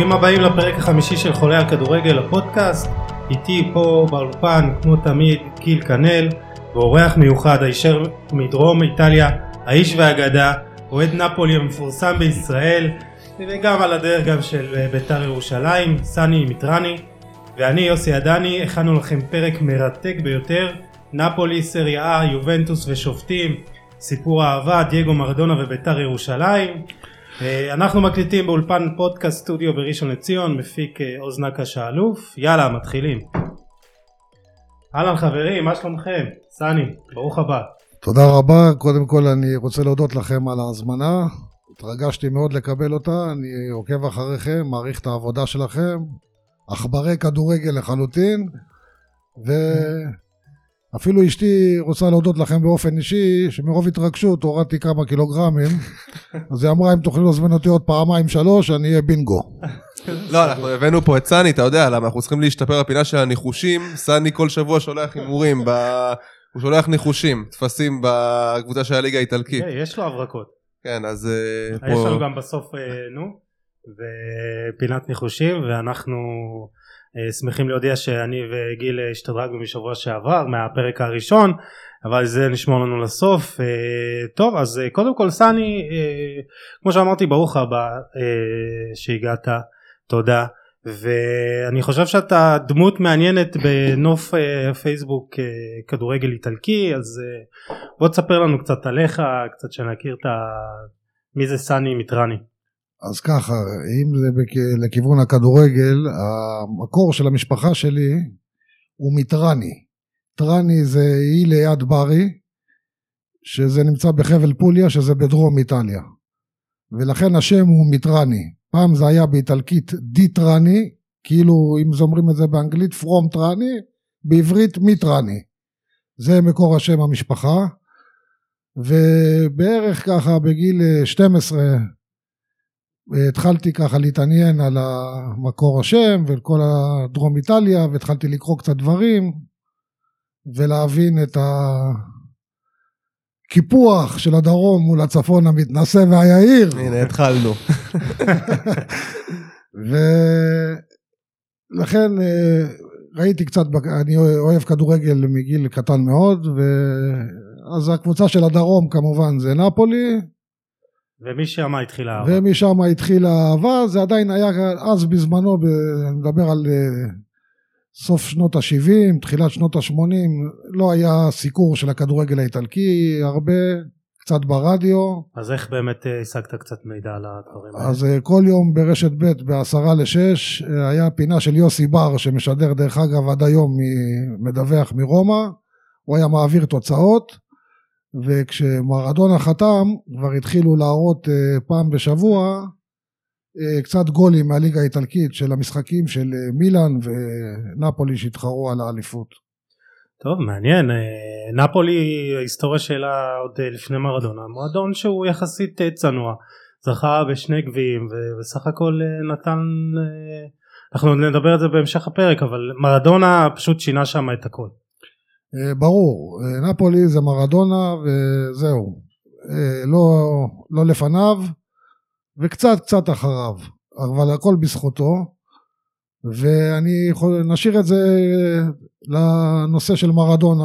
ברוכים הבאים לפרק החמישי של חולי הכדורגל הפודקאסט. איתי פה באולפן כמו תמיד גיל כנל ואורח מיוחד הישר מדרום איטליה האיש והאגדה אוהד נפולי המפורסם בישראל וגם על הדרך גם של בית"ר ירושלים סני מיטרני ואני יוסי עדני הכנו לכם פרק מרתק ביותר נפולי סריה יובנטוס ושופטים סיפור אהבה דייגו מרדונה ובית"ר ירושלים אה, אנחנו מקליטים באולפן פודקאסט סטודיו בראשון לציון מפיק אה, עוז נקש האלוף יאללה מתחילים. אהלן חברים מה שלומכם? סני ברוך הבא. תודה רבה. קודם כל אני רוצה להודות לכם על ההזמנה. התרגשתי מאוד לקבל אותה. אני עוקב אחריכם מעריך את העבודה שלכם. עכברי כדורגל לחלוטין. ו... אפילו אשתי רוצה להודות לכם באופן אישי, שמרוב התרגשות הורדתי כמה קילוגרמים, אז היא אמרה אם תוכלי להזמין אותי עוד פעמיים שלוש, אני אהיה בינגו. לא, אנחנו הבאנו פה את סני, אתה יודע למה, אנחנו צריכים להשתפר בפינה של הניחושים, סני כל שבוע שולח הימורים, הוא שולח ניחושים, טפסים בקבוצה של הליגה האיטלקית. יש לו הברקות. כן, אז פה... יש לנו גם בסוף, אה, נו, ופינת ניחושים, ואנחנו... אה, שמחים להודיע שאני וגיל השתדרגנו משבוע שעבר מהפרק הראשון אבל זה נשמור לנו לסוף. אה, טוב אז אה, קודם כל סני כמו שאמרתי ברוך הבא שהגעת. תודה. ואני חושב שאתה דמות מעניינת בנוף פייסבוק כדורגל איטלקי אז בוא תספר לנו קצת עליך קצת שנכיר את. מי זה סני מיטרני אז ככה, אם זה לכיוון הכדורגל, המקור של המשפחה שלי הוא מטרני. טרני זה אי ליד ברי, שזה נמצא בחבל פוליה, שזה בדרום איטליה. ולכן השם הוא מטרני. פעם זה היה באיטלקית di Trani, כאילו אם זה אומרים את זה באנגלית from Trani, בעברית מיטרני. זה מקור השם המשפחה. ובערך ככה בגיל 12 התחלתי ככה להתעניין על המקור השם ועל כל הדרום איטליה והתחלתי לקרוא קצת דברים ולהבין את הקיפוח של הדרום מול הצפון המתנשא והיהיר. הנה התחלנו. ולכן אה, ראיתי קצת, אני אוהב כדורגל מגיל קטן מאוד, ואז הקבוצה של הדרום כמובן זה נפולי, ומשם התחילה האהבה. ומשם התחילה האהבה, זה עדיין היה אז בזמנו, אני מדבר על אה, סוף שנות ה-70, תחילת שנות ה-80, לא היה סיקור של הכדורגל האיטלקי הרבה, קצת ברדיו. אז איך באמת אה, השגת קצת מידע על הדברים האלה? אז אה, כל יום ברשת ב' בעשרה לשש היה פינה של יוסי בר שמשדר דרך אגב עד היום מדווח מרומא, הוא היה מעביר תוצאות. וכשמרדונה חתם כבר התחילו להראות אה, פעם בשבוע אה, קצת גולים מהליגה האיטלקית של המשחקים של אה, מילאן ונפולי שהתחרו על האליפות. טוב מעניין נפולי ההיסטוריה שלה עוד לפני מרדונה מועדון שהוא יחסית צנוע זכה בשני גביעים ובסך הכל נתן אנחנו נדבר על זה בהמשך הפרק אבל מרדונה פשוט שינה שם את הכל. אה, ברור, אה, נפולי זה מרדונה וזהו, אה, לא, לא לפניו וקצת קצת אחריו, אבל הכל בזכותו ואני יכול, נשאיר את זה לנושא של מרדונה,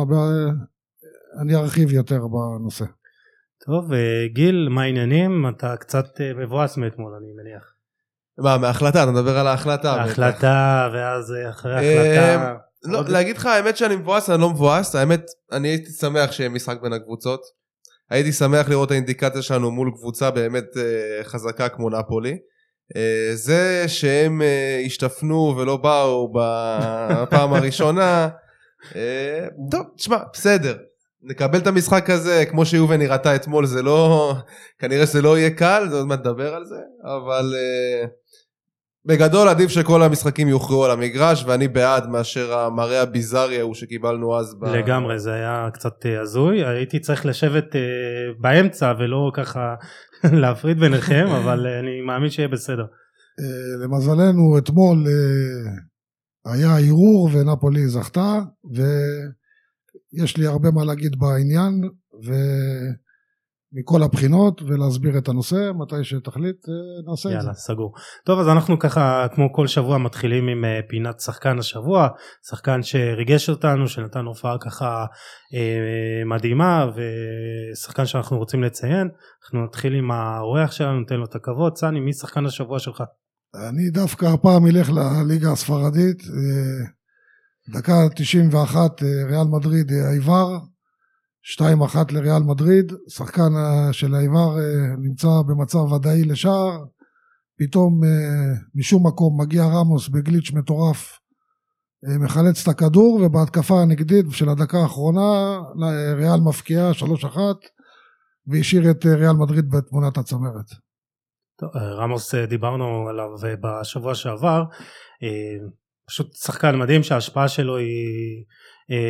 אני ארחיב יותר בנושא. טוב, גיל, מה העניינים? אתה קצת מבואס מאתמול אני מניח. מה, מההחלטה? אתה מדבר על ההחלטה. ההחלטה, ואז אחרי ההחלטה. לא, להגיד לך האמת שאני מבואס אני לא מבואס האמת אני הייתי שמח שיהיה משחק בין הקבוצות. הייתי שמח לראות האינדיקציה שלנו מול קבוצה באמת אה, חזקה כמו נפולי. אה, זה שהם אה, השתפנו ולא באו בפעם הראשונה אה, טוב תשמע בסדר נקבל את המשחק הזה כמו שיובן נראתה אתמול זה לא כנראה שזה לא יהיה קל זה עוד מעט נדבר על זה אבל. אה, בגדול עדיף שכל המשחקים יוכרעו על המגרש ואני בעד מאשר המראה הביזארי ההוא שקיבלנו אז. ב... לגמרי זה היה קצת אה, הזוי הייתי צריך לשבת uh, באמצע ולא ככה להפריד ביניכם אבל uh, אני מאמין שיהיה בסדר. Uh, למזלנו אתמול uh, היה ערעור ונפולי זכתה ויש לי הרבה מה להגיד בעניין מכל הבחינות ולהסביר את הנושא, מתי שתחליט אה, נעשה יאללה, את זה. סגור. טוב, אז אנחנו ככה, כמו כל שבוע, מתחילים עם אה, פינת שחקן השבוע, שחקן שריגש אותנו, שנתן הופעה ככה אה, מדהימה, ושחקן שאנחנו רוצים לציין. אנחנו נתחיל עם האורח שלנו, ניתן לו את הכבוד. סני, מי שחקן השבוע שלך? אני דווקא הפעם אלך לליגה הספרדית, אה, דקה 91 אה, ריאל מדריד העיוור, 2-1 לריאל מדריד, שחקן אה, של העיוור אה, נמצא במצב ודאי לשער, פתאום אה, משום מקום מגיע רמוס בגליץ' מטורף, מחלץ את הכדור ובהתקפה הנגדית של הדקה האחרונה ריאל מפקיעה 3-1 והשאיר את ריאל מדריד בתמונת הצמרת. טוב, רמוס דיברנו עליו בשבוע שעבר. פשוט שחקן מדהים שההשפעה שלו היא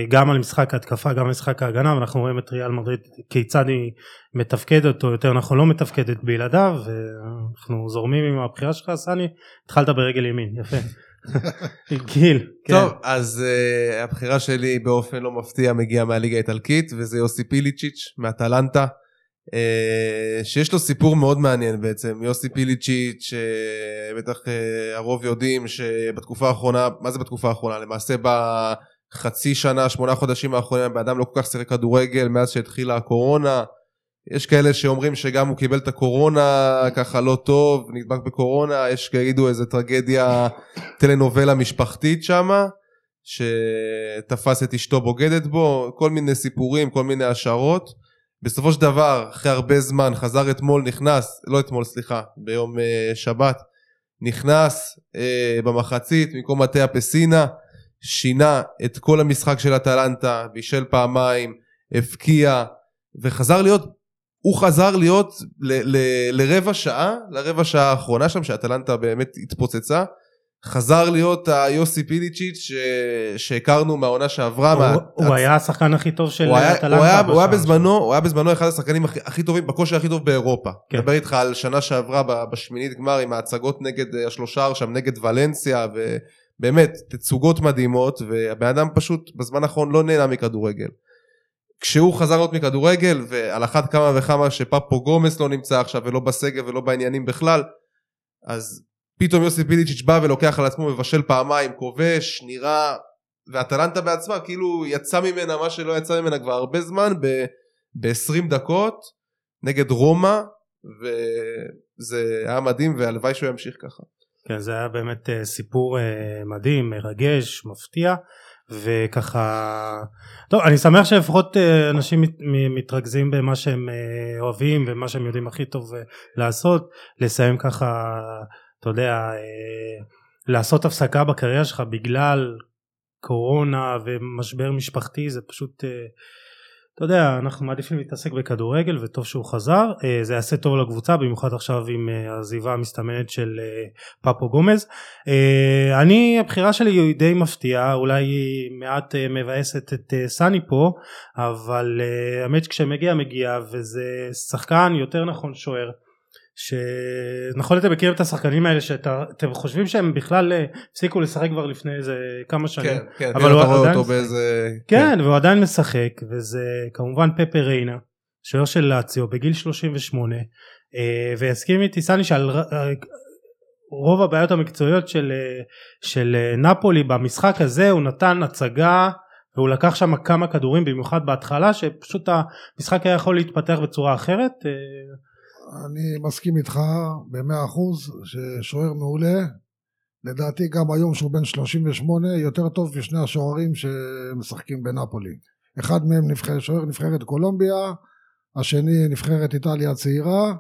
גם על משחק ההתקפה גם על משחק ההגנה ואנחנו רואים את ריאל מדריד כיצד היא מתפקדת או יותר נכון לא מתפקדת בלעדיו ואנחנו זורמים עם הבחירה שלך סני התחלת ברגל ימין יפה גיל כן. טוב, אז uh, הבחירה שלי באופן לא מפתיע מגיעה מהליגה האיטלקית, וזה יוסי פיליצ'יץ' מאטלנטה, uh, שיש לו סיפור מאוד מעניין בעצם. יוסי פיליצ'יץ', uh, בטח uh, הרוב יודעים שבתקופה האחרונה, מה זה בתקופה האחרונה? למעשה בחצי שנה, שמונה חודשים האחרונים, הבן אדם לא כל כך שיחק כדורגל מאז שהתחילה הקורונה. יש כאלה שאומרים שגם הוא קיבל את הקורונה ככה לא טוב, נדבק בקורונה, יש כאלו איזה טרגדיה טלנובלה משפחתית שמה, שתפס את אשתו בוגדת בו, כל מיני סיפורים, כל מיני השערות. בסופו של דבר, אחרי הרבה זמן, חזר אתמול, נכנס, לא אתמול, סליחה, ביום אה, שבת, נכנס אה, במחצית במקום מטה הפסינה, שינה את כל המשחק של אטלנטה, בישל פעמיים, הבקיע, וחזר להיות הוא חזר להיות ל- ל- לרבע שעה, לרבע שעה האחרונה שם, שאטלנטה באמת התפוצצה. חזר להיות היוסי פיליצ'יץ' ש... שהכרנו מהעונה שעברה. הוא, מה... הוא היה השחקן הכי טוב של הוא אטלנטה הוא, היה, הוא, היה בשעה. בזמנו, הוא היה בזמנו אחד השחקנים הכי, הכי טובים, בכושר הכי טוב באירופה. כן. מדבר איתך על שנה שעברה בשמינית גמר עם ההצגות נגד אה, השלושה שם, נגד ולנסיה, ובאמת, תצוגות מדהימות, והבן אדם פשוט בזמן האחרון לא נהנה מכדורגל. כשהוא חזר להיות מכדורגל, ועל אחת כמה וכמה שפפו גומס לא נמצא עכשיו ולא בסגל ולא בעניינים בכלל, אז פתאום יוסי פיליצ'יץ' בא ולוקח על עצמו מבשל פעמיים, כובש, נראה, ואטלנטה בעצמה כאילו יצא ממנה מה שלא יצא ממנה כבר הרבה זמן, ב-20 דקות נגד רומא, וזה היה מדהים והלוואי שהוא ימשיך ככה. כן, זה היה באמת אה, סיפור אה, מדהים, מרגש, מפתיע, וככה... טוב, אני שמח שלפחות אה, אנשים מתרכזים במה שהם אוהבים ומה שהם יודעים הכי טוב לעשות, לסיים ככה, אתה יודע, לעשות הפסקה בקריירה שלך בגלל קורונה ומשבר משפחתי, זה פשוט... אתה יודע, אנחנו מעדיפים להתעסק בכדורגל וטוב שהוא חזר, אה, זה יעשה טוב לקבוצה, במיוחד עכשיו עם אה, העזיבה המסתמנת של אה, פפו גומז. אני, הבחירה שלי היא די מפתיעה, אולי היא מעט מבאסת את סני פה, אבל האמת שכשמגיע מגיע, וזה שחקן, יותר נכון שוער. שנכון אתם מכירים את השחקנים האלה שאתם חושבים שהם בכלל אה, הפסיקו לשחק כבר לפני איזה כמה שנים כן, כן, אבל הוא עדיין אותו. באיזה... כן, והוא עדיין משחק, וזה כמובן פפה ריינה, שוער של לאציו בגיל 38, אה, ויסכים איתי סני שעל אה, רוב הבעיות המקצועיות של, אה, של אה, נפולי במשחק הזה הוא נתן הצגה והוא לקח שם כמה כדורים במיוחד בהתחלה שפשוט המשחק היה יכול להתפתח בצורה אחרת. אני מסכים איתך במאה אחוז ששוער מעולה. לדעתי גם היום שהוא בן 38 יותר טוב משני השוערים שמשחקים בנפולי. אחד מהם נבחר, שוער נבחרת קולומביה, השני נבחרת איטליה הצעירה.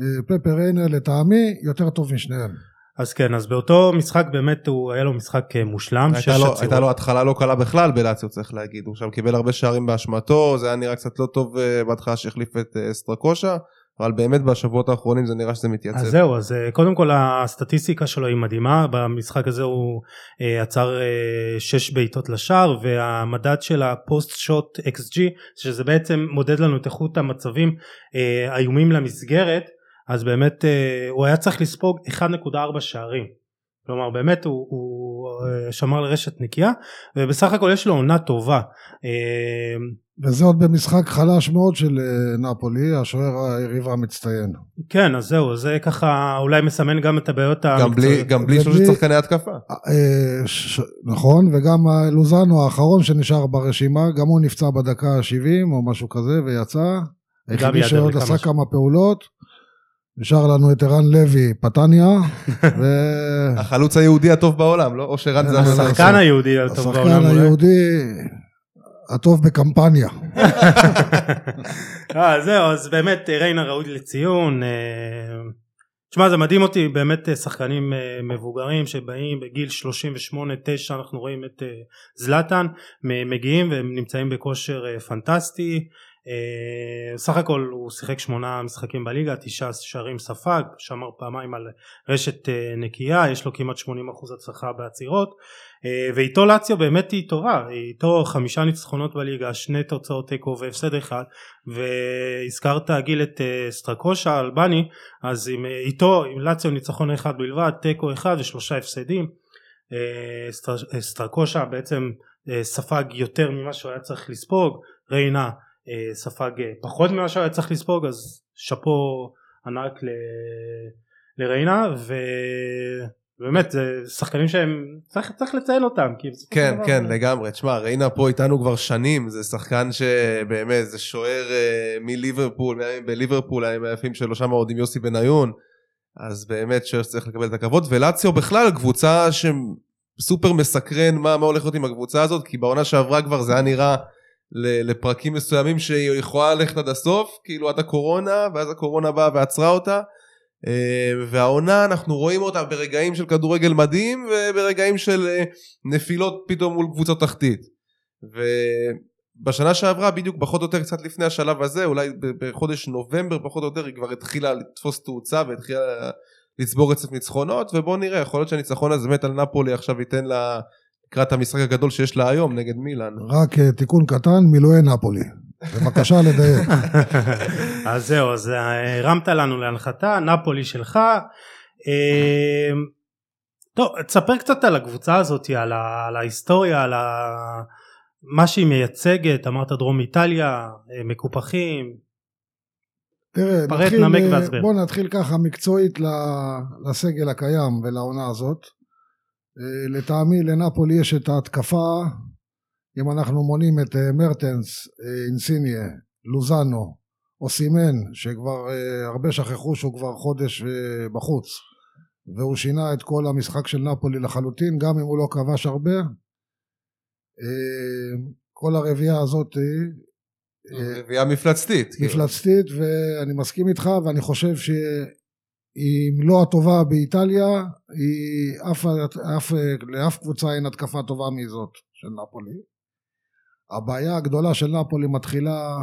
אה, פפה ריינה לטעמי יותר טוב משניהם. אז כן, אז באותו משחק באמת הוא היה לו משחק אה, מושלם. הייתה לו. הייתה לו התחלה לא קלה בכלל בלאציו צריך להגיד, הוא שם קיבל הרבה שערים באשמתו, זה היה נראה קצת לא טוב אה, בהתחלה שהחליף את סטרקושה, אבל באמת בשבועות האחרונים זה נראה שזה מתייצב. אז זהו, אז אה, קודם כל הסטטיסטיקה שלו היא מדהימה, במשחק הזה הוא אה, עצר אה, שש בעיטות לשער והמדד של הפוסט שוט XG, שזה בעצם מודד לנו את איכות המצבים אה, איומים למסגרת, אז באמת הוא היה צריך לספוג 1.4 שערים כלומר באמת הוא, הוא אה, שמר לרשת נקייה ובסך הכל יש לו עונה טובה. אה, וזה עוד במשחק חלש מאוד של אה, נפולי, השוער היריבה המצטיין. כן אז זהו זה ככה אולי מסמן גם את הבעיות גם בלי, המקצועיות. גם בלי שלושת שחקני התקפה. ש- נכון, וגם לוזנו האחרון שנשאר ברשימה, גם הוא נפצע בדקה ה-70 או משהו כזה ויצא. היחידי ייעדר שעוד עשה. כמה פעולות. נשאר לנו את ערן לוי, פתניה, והשחקן החלוץ היהודי הטוב בעולם, לא? או שרן זה המאמן. השחקן היהודי הטוב בעולם אולי. היהודי הטוב בקמפניה. אה, זהו אז באמת ריינה ראוי לציון. אה, תשמע זה מדהים אותי באמת אה, שחקנים מבוגרים שבאים בגיל 38-9 אנחנו רואים את זלאטן מגיעים והם נמצאים בכושר פנטסטי. אה, סך הכל הוא שיחק שמונה משחקים בליגה תשעה שערים ספג שמר פעמיים על רשת אה, נקייה יש לו כמעט 80% הצלחה בעצירות. אה, ואיתו לאציו באמת היא טובה איתו חמישה ניצחונות בליגה שני תוצאות תיקו והפסד אחד והזכרת גיל את סטרקושה האלבני אז עם, איתו עם לאציו ניצחון אחד בלבד תיקו אחד ושלושה הפסדים. סטר- סטרקושה בעצם ספג יותר ממה שהוא היה צריך לספוג ריינה ספג אה, פחות ממה שהוא היה צריך לספוג אז שאפו ענק ל- לריינה ובאמת זה שחקנים שהם צריך, צריך לציין אותם כי כן, דבר כן, לגמרי. תשמע, ריינה פה איתנו כבר שנים, זה שחקן שבאמת, זה שוער אה, מליברפול, בליברפול, היה מהיפים שלו שם עוד עם יוסי בניון, אז באמת שוער שצריך לקבל את הכבוד, ולציו בכלל קבוצה שסופר מסקרן מה, מה הולך להיות עם הקבוצה הזאת, כי בעונה שעברה כבר זה היה נראה לפרקים מסוימים שהיא יכולה ללכת עד הסוף, כאילו עד הקורונה, ואז הקורונה באה ועצרה אותה. אה, והעונה אנחנו רואים אותה ברגעים של כדורגל מדהים וברגעים של אה, נפילות פתאום מול קבוצות תחתית. ובשנה שעברה בדיוק פחות או יותר קצת לפני השלב הזה אולי בחודש נובמבר פחות או יותר היא כבר התחילה לתפוס תאוצה והתחילה לצבור רצף ניצחונות ובואו נראה יכול להיות שהניצחון הזה באמת על נפולי עכשיו ייתן לה לקראת המשחק הגדול שיש לה היום נגד מילאן. רק אה, תיקון קטן, מילואי נפולי. בבקשה לדייק. אז זהו אז אה, הרמת לנו להנחתה נפולי שלך אה, טוב תספר קצת על הקבוצה הזאת על, ה, על ההיסטוריה על ה, מה שהיא מייצגת אמרת דרום איטליה מקופחים תראה, פרט, נתחיל, נמק והסבר. בוא נתחיל ככה מקצועית לסגל הקיים ולעונה הזאת. אה, לטעמי לנפולי יש את ההתקפה, אם אנחנו מונים את אה, מרטנס, אה, אינסיניה, לוזנו, אוסימן, שכבר אה, הרבה שכחו שהוא כבר חודש בחוץ, והוא שינה את כל המשחק של נפולי לחלוטין, גם אם הוא לא כבש הרבה. כל הרביעייה הזאת רביעייה מפלצתית. כאילו. מפלצתית ואני מסכים איתך ואני חושב שאם לא הטובה באיטליה היא אף, אף, לאף קבוצה אין התקפה טובה מזאת של נפולי. הבעיה הגדולה של נפולי מתחילה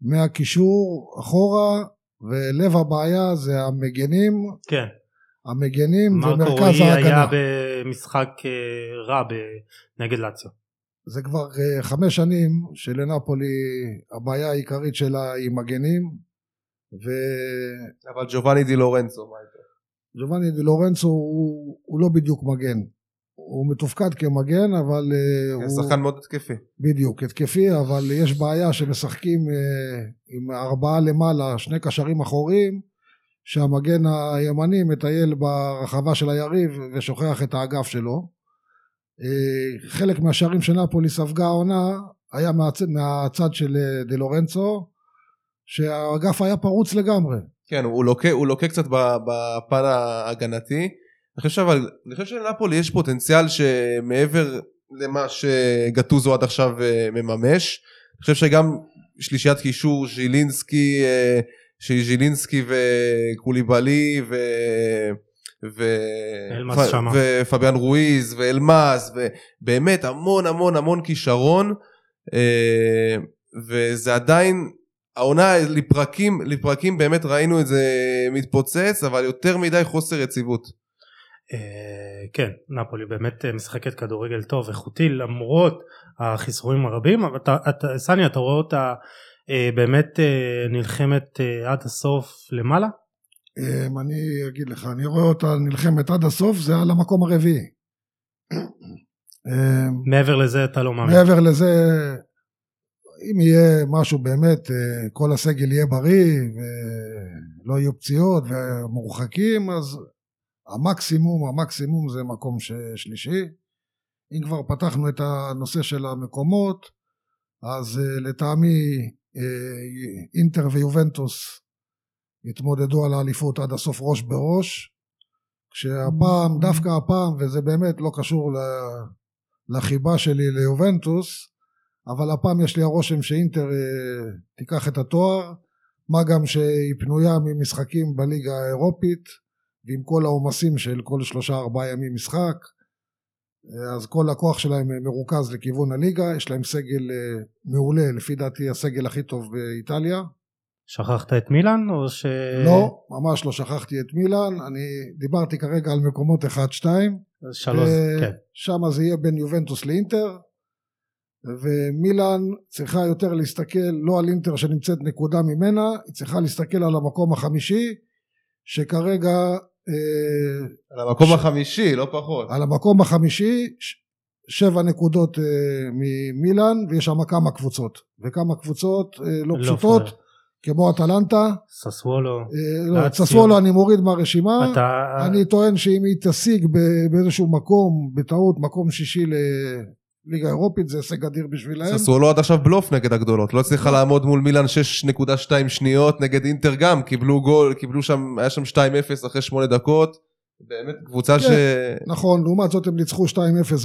מהקישור אחורה ולב הבעיה זה המגנים, כן המגנים מרקו ומרכז רועי היה ההגנה. במשחק אה, רע נגד לאציו זה כבר אה, חמש שנים שלנפולי הבעיה העיקרית שלה היא מגנים ו... אבל ג'ובאני די לורנצו. מה איתו? ג'ובאני די לורנצו הוא, הוא לא בדיוק מגן. הוא מתופקד כמגן, אבל אה, כן, הוא שחקן מאוד התקפי. בדיוק התקפי, אבל יש בעיה שמשחקים אה, עם ארבעה למעלה, שני קשרים אחוריים, שהמגן הימני מטייל ברחבה של היריב ושוכח את האגף שלו. אה, חלק מהשערים שנפולי ספגה העונה היה מהצ... מהצד של דה לורנצו, שהאגף היה פרוץ לגמרי. כן, הוא לוקה, הוא לוקה קצת ב- בפן ההגנתי. אני חושב אבל, אני חושב שלנפולי יש פוטנציאל שמעבר למה שגטוזו עד עכשיו אה, מממש. אני חושב שגם שלישיית קישור ז'ילינסקי, אה, ז'ילינסקי וקוליבלי ו... ו... שמה. ופביאן רואיז ואלמאס ובאמת המון המון המון כישרון אה, וזה עדיין העונה לפרקים לפרקים באמת ראינו את זה מתפוצץ אבל יותר מדי חוסר יציבות. אה, כן נפולי באמת אה, משחקת כדורגל טוב איכותי למרות החיסורים הרבים אבל אתה, אתה, סני אתה רואה אותה אה, באמת נלחמת עד הסוף למעלה? אני אגיד לך, אני רואה אותה נלחמת עד הסוף, זה על המקום הרביעי. מעבר לזה אתה לא מאמין. מעבר לזה, אם יהיה משהו באמת, אה, כל הסגל יהיה בריא ולא יהיו פציעות ומורחקים, אז המקסימום, המקסימום זה מקום שלישי. אם כבר פתחנו את הנושא של המקומות, אז אה, לטעמי אה, אינטר ויובנטוס יתמודדו על האליפות עד הסוף ראש בראש, כשהפעם, דווקא הפעם, וזה באמת לא קשור לחיבה שלי ליובנטוס, אבל הפעם יש לי הרושם שאינטר אה, תיקח את התואר, מה גם שהיא פנויה ממשחקים בליגה האירופית, ועם כל העומסים של כל שלושה ארבעה ימים משחק, אה, אז כל הכוח שלהם אה, מרוכז לכיוון הליגה, יש להם סגל מעולה, לפי דעתי הסגל הכי טוב באיטליה. שכחת את מילאן או ש... לא, ממש לא שכחתי את מילאן, אני דיברתי כרגע על מקומות 1-2, שלוש, כן. שם זה יהיה בין יובנטוס לאינטר, ומילאן צריכה יותר להסתכל לא על אינטר שנמצאת נקודה ממנה, היא צריכה להסתכל על המקום החמישי, שכרגע אה, על המקום החמישי, לא פחות. על המקום החמישי, ש- שבע נקודות אה, ממילאן, ויש שם כמה קבוצות, וכמה קבוצות אה, לא לא פשוטות, פראייר. כמו אטלנטה, ססוולו. אה, לא, לאציו. ססוולו אני מוריד מהרשימה, אתה... אני טוען שאם היא תשיג באיזשהו מקום, בטעות, מקום שישי לליגה האירופית, זה הישג אדיר בשבילהם. ססוולו עד עכשיו בלוף נגד הגדולות, לא הצליחה לעמוד מול מילאן 6.2 שניות, נגד אינטר גם, קיבלו גול, קיבלו שם, היה שם 2-0 אחרי 8 דקות, באמת קבוצה ש... נכון, לעומת זאת הם ניצחו 2-0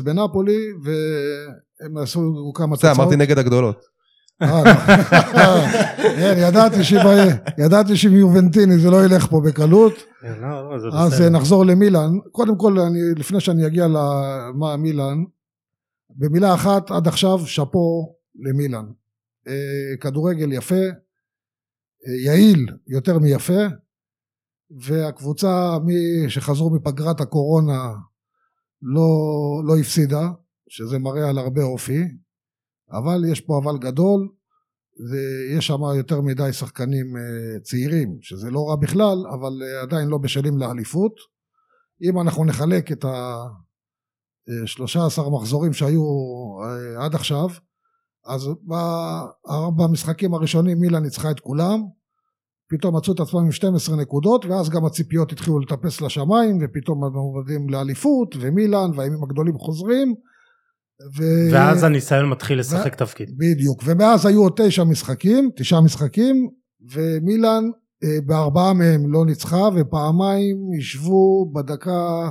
בנפולי, והם עשו כמה תוצאות. אמרתי נגד הגדולות. אה, נכון. כן, ידעתי שבע- ידעתי שעם יובנטיני זה לא ילך פה בקלות. לא, זה אז. אה, נחזור למילאן. קודם כל, אני, לפני שאני אגיע למה מילאן, במילה אחת, עד עכשיו, שאפו למילאן. אה, כדורגל יפה, אה, יעיל יותר מיפה, והקבוצה מי שחזרו מפגרת הקורונה לא, לא הפסידה, שזה מראה על הרבה אופי, אבל יש פה אבל גדול, ויש שם יותר מדי שחקנים אה, צעירים, שזה לא רע בכלל, אבל עדיין לא בשלים לאליפות. אם אנחנו נחלק את ה-13 מחזורים שהיו אה, עד עכשיו, אז בארבע המשחקים הראשונים מילה ניצחה את כולם, פתאום מצאו את עצמם עם 12 נקודות, ואז גם הציפיות התחילו לטפס לשמיים, ופתאום הם עובדים לאליפות, ומילאן, והימים הגדולים חוזרים. ו... ואז הניסיון מתחיל לשחק תפקיד. בדיוק, ומאז היו עוד תשע משחקים, תשעה משחקים, ומילאן אה, בארבעה מהם לא ניצחה, ופעמיים ישבו בדקה,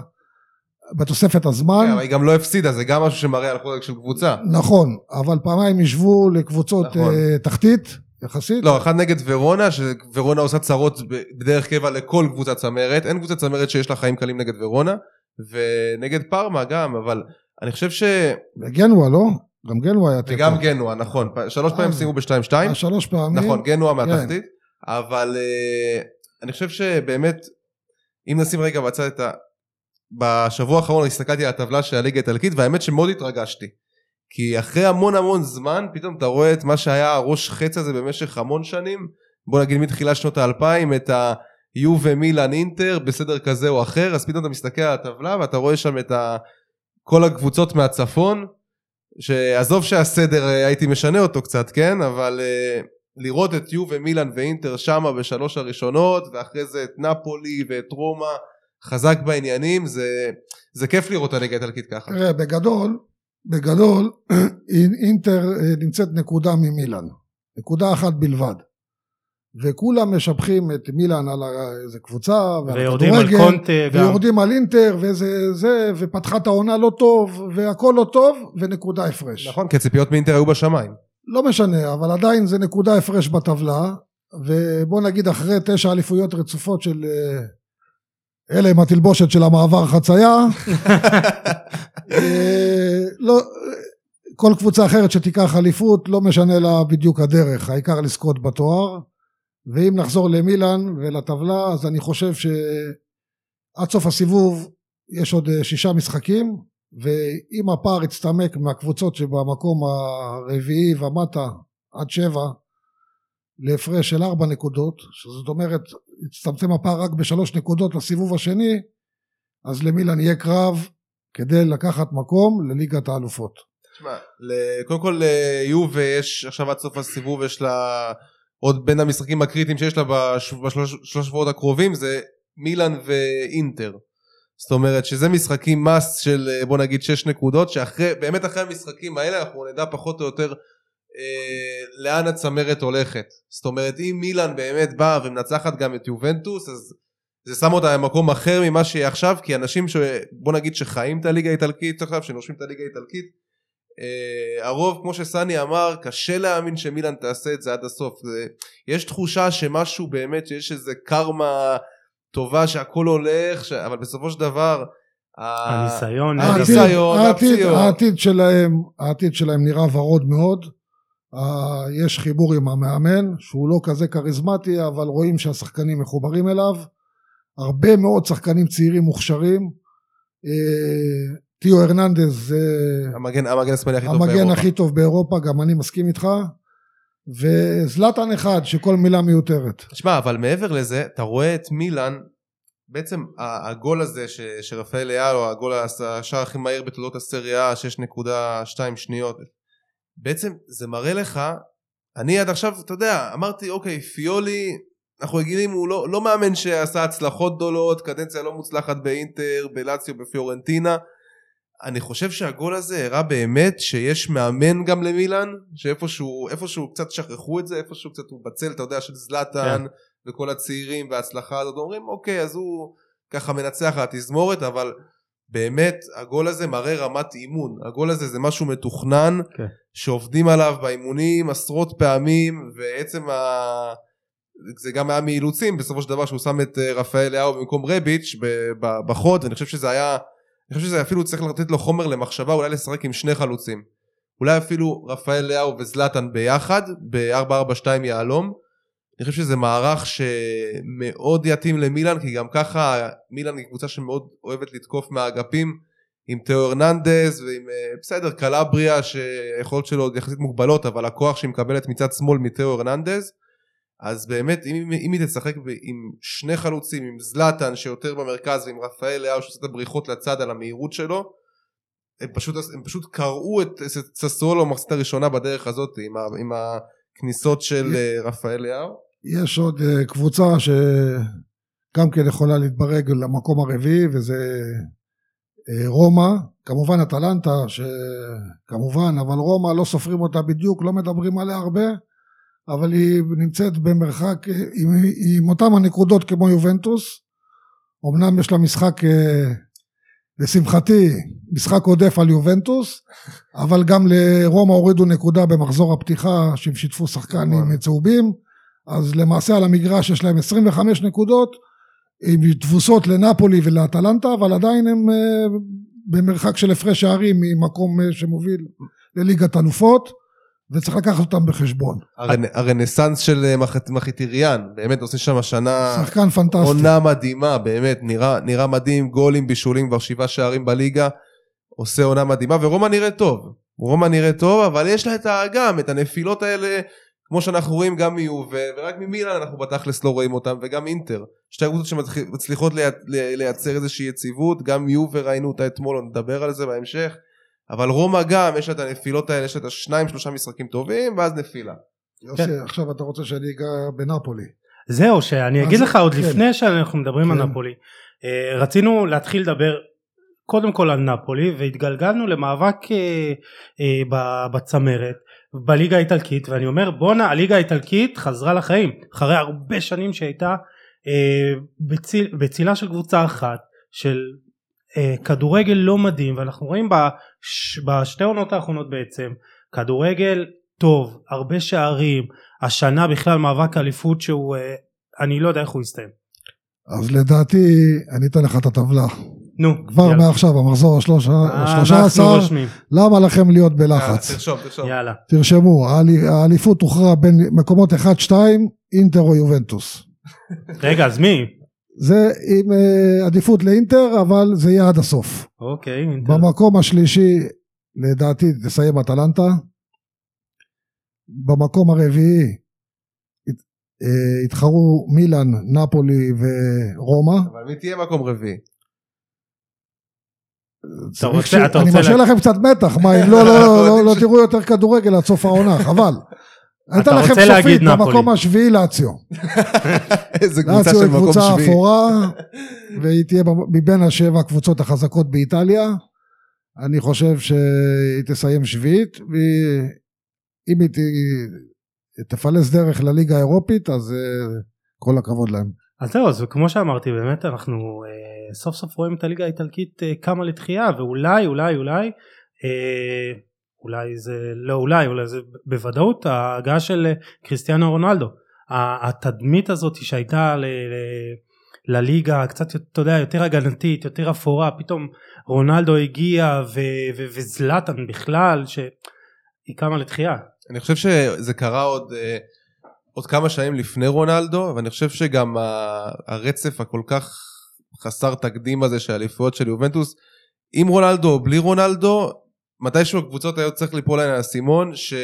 בתוספת הזמן. כן, אבל היא גם לא הפסידה, זה גם משהו שמראה על חוזק של קבוצה. נכון, אבל פעמיים ישבו לקבוצות נכון. אה, תחתית, יחסית. לא, אחד נגד ורונה, שוורונה עושה צרות בדרך קבע לכל קבוצת צמרת, אין קבוצת צמרת שיש לה חיים קלים נגד ורונה, ונגד פארמה גם, אבל אני חושב ש... וגנואה, לא? גם גנואה היה תיקו. וגם גנואה, נכון, שלוש פעמים אה. סיימו ב-2-2, אה, שלוש פעמים. נכון, גנואה כן. מהתחתית, אבל אה, אני חושב שבאמת, אם נשים רגע בצד את ה... בשבוע האחרון הסתכלתי על הטבלה של הליגה האיטלקית, והאמת שמאוד התרגשתי. כי אחרי המון המון זמן, פתאום אתה רואה את מה שהיה הראש חץ הזה במשך המון שנים, בוא נגיד מתחילת שנות האלפיים, את היו ומילאן אינטר בסדר כזה או אחר, אז פתאום אתה מסתכל על הטבלה ואתה רואה שם את ה... כל הקבוצות מהצפון, שעזוב שהסדר אה, הייתי משנה אותו קצת, כן? אבל אה, לראות את יו ומילאן ואינטר שמה בשלוש הראשונות, ואחרי זה את נפולי ואת רומא, חזק בעניינים, זה, זה כיף לראות את הליגה האיטלקית ככה. תראה, בגדול, בגדול, אינטר אה, נמצאת נקודה ממילאן. נקודה אחת בלבד. וכולם משבחים את מילאן על איזה קבוצה, ועל ויורדים על גם. ויורדים על אינטר, וזה זה, ופתחה את העונה לא טוב, והכל לא טוב, ונקודה הפרש. נכון, כי הציפיות מאינטר היו בשמיים. לא משנה, אבל עדיין זה נקודה הפרש בטבלה, ובוא נגיד אחרי תשע אליפויות רצופות של... אלה עם התלבושת של המעבר חצייה, אה, לא, כל קבוצה אחרת שתיקח אליפות, לא משנה לה בדיוק הדרך, העיקר לזכות בתואר. ואם נחזור למילאן ולטבלה, אז אני חושב שעד סוף הסיבוב יש עוד אה, שישה משחקים, ואם הפער יצטמק מהקבוצות שבמקום הרביעי ומטה עד שבע, להפרש של ארבע נקודות, שזאת אומרת יצטמצם הפער רק בשלוש נקודות לסיבוב השני, אז למילן יהיה קרב כדי לקחת מקום לליגת האלופות. תשמע, קודם כל ליובה יש עכשיו עד סוף הסיבוב יש לה עוד בין המשחקים הקריטיים שיש לה בש- בשלוש שלוש שבועות הקרובים זה מילאן ואינטר. זאת אומרת שזה משחקים מס של אה, בוא נגיד 6 נקודות שאחרי באמת אחרי המשחקים האלה אנחנו נדע פחות או יותר אה, לאן הצמרת הולכת. זאת אומרת אם מילאן באמת באה ומנצחת גם את יובנטוס אז זה שם אותה במקום אחר ממה שיהיה עכשיו כי אנשים שבוא נגיד שחיים את הליגה האיטלקית עכשיו שנושמים את הליגה האיטלקית Uh, הרוב כמו שסני אמר קשה להאמין שמילאן תעשה את זה עד הסוף זה, יש תחושה שמשהו באמת שיש איזה קרמה טובה שהכל הולך ש... אבל בסופו של דבר הניסיון, העתיד- העתיד, הניסיון, העתיד, הפציעות. העתיד שלהם, העתיד שלהם נראה ורוד מאוד. אה, יש חיבור עם המאמן, שהוא לא כזה כריזמטי, אבל רואים שהשחקנים מחוברים אליו. הרבה מאוד שחקנים צעירים מוכשרים. אה, תיאו הרננדז זה המגן, המגן השמאלי הכי טוב המגן באירופה. הכי טוב באירופה, גם אני מסכים איתך. וזלטן אחד, שכל מילה מיותרת. תשמע אבל מעבר לזה אתה רואה את מילאן בעצם הגול הזה ש, שרפאל אייל הגול הס- השער הכי מהיר בתולדות הסריה 6.2 שניות בעצם זה מראה לך אני עד עכשיו אתה יודע אמרתי אוקיי פיולי אנחנו רגילים הוא לא, לא מאמן שעשה הצלחות גדולות קדנציה לא מוצלחת באינטר בלציו בפיורנטינה אני חושב שהגול הזה הראה באמת שיש מאמן גם למילאן שאיפשהו איפשהו קצת שכחו את זה איפשהו קצת הוא בצל אתה יודע של זלאטן כן. וכל הצעירים וההצלחה הזאת אומרים אוקיי אז הוא ככה מנצח על התזמורת אבל באמת הגול הזה מראה רמת אימון הגול הזה זה משהו מתוכנן כן. שעובדים עליו באימונים עשרות פעמים ועצם ה... זה גם היה מאילוצים בסופו של דבר שהוא שם את אה, רפאל לאהו במקום רביץ' בחוד ואני חושב שזה היה אני חושב שזה אפילו צריך לתת לו חומר למחשבה אולי לשחק עם שני חלוצים אולי אפילו רפאל לאהו וזלאטן ביחד ב-442 יהלום אני חושב שזה מערך שמאוד יתאים למילאן כי גם ככה מילאן היא קבוצה שמאוד אוהבת לתקוף מהאגפים עם תאו הרננדז ועם אה, בסדר קלבריה שהיכולות שלו עוד יחסית מוגבלות אבל הכוח שהיא מקבלת מצד שמאל מתאו הרננדז אז באמת אם, אם היא תשחק עם שני חלוצים עם זלאטן שיותר במרכז ועם רפאל לאהו שעושה את הבריחות לצד על המהירות שלו הם פשוט, הם פשוט קרעו את את ססולו במחצית הראשונה בדרך הזאת עם, ה, עם הכניסות של אה, רפאל לאהו יש עוד אה, קבוצה שגם כן יכולה להתברג למקום הרביעי וזה אה, רומא, כמובן אטלנטה שכמובן אבל רומא לא סופרים אותה בדיוק, לא מדברים עליה הרבה אבל היא נמצאת במרחק אה, עם, עם אותם הנקודות כמו יובנטוס. אמנם יש לה משחק לשמחתי משחק עודף על יובנטוס אבל גם לרומא הורידו נקודה במחזור הפתיחה שהם שיתפו שחקן עם צהובים אז למעשה על המגרש יש להם 25 נקודות עם תבוסות לנפולי ולאטלנטה אבל עדיין הם אה, במרחק של הפרש שערים ממקום אה, שמוביל לליגת אלופות וצריך לקחת אותם בחשבון. הרנ, הרנסאנס של אה, מח, מחיטיריאן באמת עושה שם השנה שחקן פנטסטי. עונה מדהימה באמת נראה, נראה מדהים גולים בישולים כבר שבעה שערים בליגה עושה עונה מדהימה ורומא נראית טוב רומא נראית טוב אבל יש לה את ה- גם את הנפילות האלה כמו שאנחנו רואים גם מיובה ורק ממילן אנחנו בתכלס לא רואים אותם וגם אינטר שתי הקבוצות שמצליחות לי, לי, לייצר איזושהי יציבות גם מיובה ראינו אותה אתמול נדבר על זה בהמשך אבל רומא גם יש לה את הנפילות האלה יש לה את השניים שלושה משחקים טובים ואז נפילה יוסי, כן. עכשיו אתה רוצה שאני אגע בנפולי. זהו שאני אגיד לך עוד כן. לפני שאנחנו מדברים על כן. נפולי אה, רצינו להתחיל לדבר קודם כל על נפולי והתגלגלנו למאבק אה, אה, ב- בצמרת בליגה האיטלקית ואני אומר בואנה הליגה האיטלקית חזרה לחיים אחרי הרבה שנים שהייתה אה, בציל, בצילה של קבוצה אחת של אה, כדורגל לא מדהים ואנחנו רואים בש, בשתי עונות האחרונות בעצם כדורגל טוב הרבה שערים השנה בכלל מאבק אליפות שהוא אה, אני לא יודע איך הוא יסתיים אז לדעתי אני אתן לך את הטבלה. נו כבר יאללה. מעכשיו המחזור השלושה אה, אנחנו עשר למה לכם להיות בלחץ? תרשום תרשום יאללה תרשמו האלי- האליפות הוכרעה בין מקומות 1-2 אינטר או יובנטוס. רגע אז מי? זה עם אה, עדיפות לאינטר אבל זה יהיה עד הסוף. אוקיי אינטר. במקום השלישי לדעתי תסיים אטלנטה. במקום הרביעי אה, התחרו מילאן, נפולי ורומא. אבל מי תהיה מקום רביעי? אתה רוצה- צריך ש- אתה אני רוצה משאיר לה- לכם קצת מתח, מה אם לא, לא, לא, לא, לא תראו יותר כדורגל עד סוף העונה, חבל. אני אתן אתה לכם סופית. במקום השביעי לאציו. איזה קבוצה לאציו של היא מקום קבוצה שביעי. אפורה, והיא תהיה מבין השבע הקבוצות החזקות באיטליה. אני חושב שהיא תסיים שביעית, ואם היא תפלס דרך לליגה האירופית, אז אה, כל הכבוד להם. אז זהו, אז כמו שאמרתי, באמת אנחנו אה, סוף סוף רואים את הליגה האיטלקית אה, קמה לתחייה, ואולי, אולי, אולי, אה, אולי זה, לא אולי, אולי זה בוודאות ההגעה של אה, קריסטיאנו רונלדו. התדמית הזאת שהייתה ל, ל, לליגה קצת, אתה יודע, יותר הגנתית, יותר אפורה, פתאום רונלדו הגיע ו, ו, וזלאטן בכלל, שהיא קמה לתחייה. אני חושב שזה קרה עוד, עוד כמה שנים לפני רונלדו, ואני חושב שגם הרצף הכל כך חסר תקדים הזה של האליפויות של יובנטוס, עם רונלדו או בלי רונלדו, מתישהו הקבוצות היו צריך ליפול להן האסימון, ש...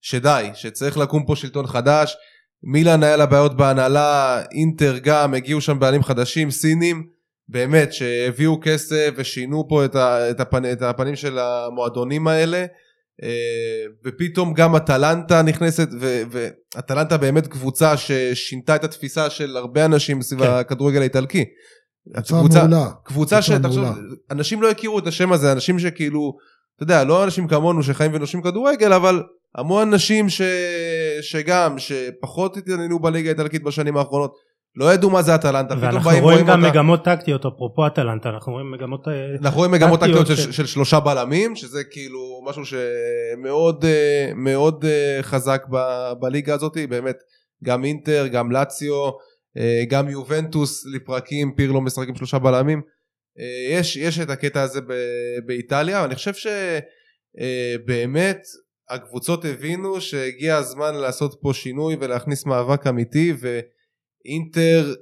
שדי, שצריך לקום פה שלטון חדש. מילאן היה לה בעיות בהנהלה, אינטר גם, הגיעו שם בעלים חדשים, סינים, באמת, שהביאו כסף ושינו פה את, ה, את, הפנ, את הפנים של המועדונים האלה. אה, ופתאום גם אטלנטה נכנסת, ואטלנטה באמת קבוצה ששינתה את התפיסה של הרבה אנשים סביב כן. הכדורגל האיטלקי. קבוצה קבוצה, מעולה. קבוצה שתחשוב. אנשים לא הכירו את השם הזה, אנשים שכאילו, אתה יודע, לא אנשים כמונו שחיים ונושמים כדורגל, אבל המון אנשים ש... שגם, שפחות התעניינו בליגה האיטלקית בשנים האחרונות, לא ידעו מה זה אטלנטה, פתאום ואנחנו באים רואים רואים גם אותה. מגמות טקטיות, אפרופו אטלנטה, אנחנו רואים מגמות... אה, אנחנו רואים מגמות טקטיות טקטיות של, של- של שלושה בלמים, שזה כאילו משהו שמאוד אה, מאוד אה, חזק ב- בליגה הזאת, באמת, גם אינטר, גם לאציו, גם יובנטוס לפרקים, פירלו משחק עם שלושה בלמים. אה, יש, יש את הקטע הזה ב- באיטליה, ואני חושב שבאמת הקבוצות הבינו שהגיע הזמן לעשות פה שינוי ולהכניס מאבק אמיתי, ואינטר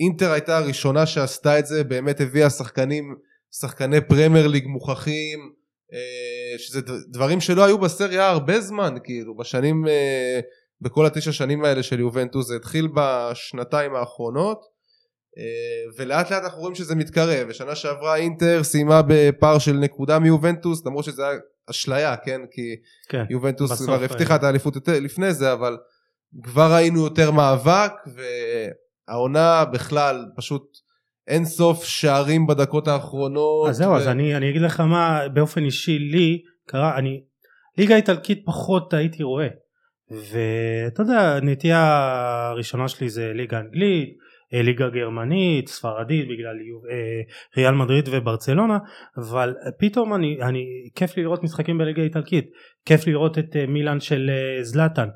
אינטר הייתה הראשונה שעשתה את זה, באמת הביאה שחקנים, שחקני פרמייר ליג מוכחים, אה, שזה דברים שלא היו בסריה הרבה זמן, כאילו, בשנים, אה, בכל התשע שנים האלה של יובנטוס, זה התחיל בשנתיים האחרונות, אה, ולאט לאט אנחנו רואים שזה מתקרב, ושנה שעברה אינטר סיימה בפער של נקודה מיובנטוס, למרות שזה היה אשליה, כן, כי כן. יובנטוס כבר הבטיחה אה, את האליפות לפני זה, אבל כבר ראינו יותר מאבק, והעונה בכלל פשוט אין סוף שערים בדקות האחרונות. אז זהו, ו- אז אני, אני אגיד לך מה באופן אישי לי קרה, אני ליגה איטלקית פחות הייתי רואה ואתה יודע הנטייה הראשונה שלי זה ליגה אנגלית, אה, ליגה גרמנית, ספרדית בגלל אה, ריאל מדריד וברצלונה אבל אה, פתאום אני, אני כיף לי לראות משחקים בליגה האיטלקית כיף לראות את מילאן של זלאטן.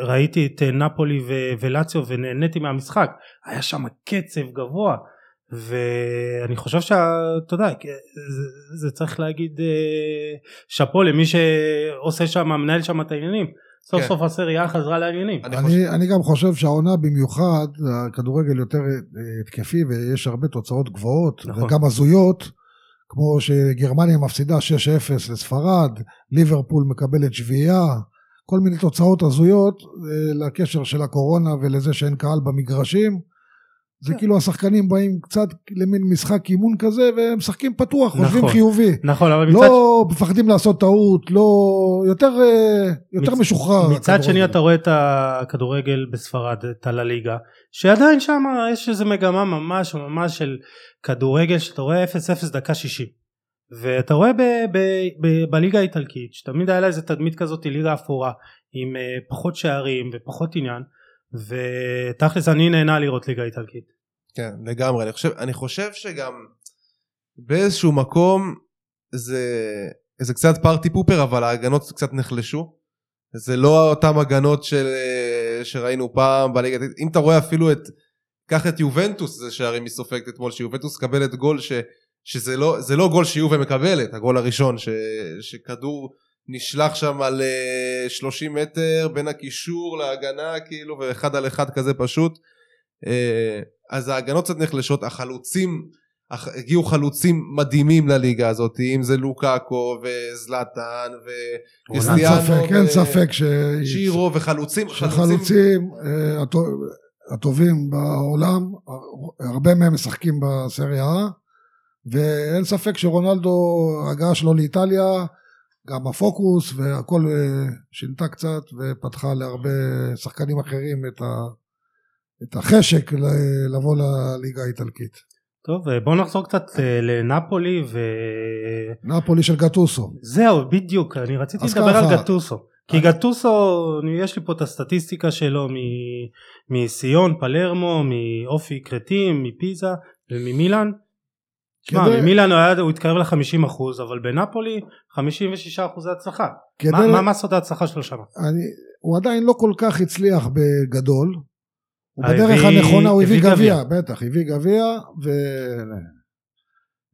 ראיתי את נפולי ולציו ונהניתי מהמשחק. היה שם קצב גבוה ואני חושב שאתה יודע זה, זה צריך להגיד אה, שאפו למי שעושה שם מנהל שם את העניינים סוף כן. סוף הסריה חזרה לעניינים אני חושב- אני, אני גם חושב שהעונה במיוחד, הכדורגל יותר אה, התקפי ויש הרבה תוצאות גבוהות נכון. וגם הזויות, כמו שגרמניה מפסידה 6-0 לספרד, ליברפול מקבלת שביעייה, כל מיני תוצאות הזויות אה, לקשר של הקורונה ולזה שאין קהל במגרשים. זה כן. כאילו השחקנים באים קצת למין משחק אימון כזה והם משחקים פתוח, חושבים נכון. חיובי. נכון אבל מצד, לא מפחדים לעשות טעות, לא... יותר, אה, יותר מצ- משוחרר. מצד שני. אתה רואה את הכדורגל בספרד את הלליגה שעדיין שם יש איזה מגמה ממש ממש של כדורגל שאתה רואה 0-0 דקה 60 ואתה רואה ב, ב, ב, בליגה האיטלקית שתמיד היה לה איזה תדמית כזאת ליגה אפורה עם אה, פחות שערים ופחות עניין ותכלס אני נהנה לראות ליגה איטלקית. כן, לגמרי. אני חושב, אני חושב שגם באיזשהו מקום זה, זה קצת פארטי פופר, אבל ההגנות קצת נחלשו. זה לא אותן הגנות של, שראינו פעם בליגה. אם אתה רואה אפילו את, קח את יובנטוס, זה שהרי מי סופגת אתמול, שיובנטוס מקבלת גול ש, שזה לא, לא גול שיובה מקבלת, הגול הראשון, ש, שכדור נשלח שם על אה, 30 מטר בין הקישור להגנה, כאילו, ואחד על אחד כזה פשוט. אה, אז ההגנות קצת נחלשות, החלוצים, הגיעו חלוצים מדהימים לליגה הזאת, אם זה לוקאקו וזלאטן אין וקריסטיאנו ספק, אין ספק ש... וצ'ירו וחלוצים, חלוצים, שחלוצים אה, הטו- הטובים בעולם, הרבה מהם משחקים בסריה A, ואין ספק שרונלדו, ההגעה שלו לאיטליה, גם הפוקוס והכל אה, שינתה קצת ופתחה להרבה שחקנים אחרים את, ה, את החשק לבוא לליגה האיטלקית. טוב אה, בוא נחזור קצת אה, לנפולי נפולי של גטוסו. וזהו בדיוק אני רציתי לדבר ככה. על גטוסו כי גטוסו יש לי פה את הסטטיסטיקה שלו מ- מסיון פלרמו מאופי קרטים מפיזה וממילאן. שמע, כדי- ממילאן הוא התקרב ל-50% אבל בנפולי 56% הצלחה. כדי- מה- מה- מה סוד ההצלחה שלו שם? אני, הוא עדיין לא כל כך הצליח בגדול. הוא בדרך הנכונה, הוא הביא גביע. בטח, הביא גביע, ו...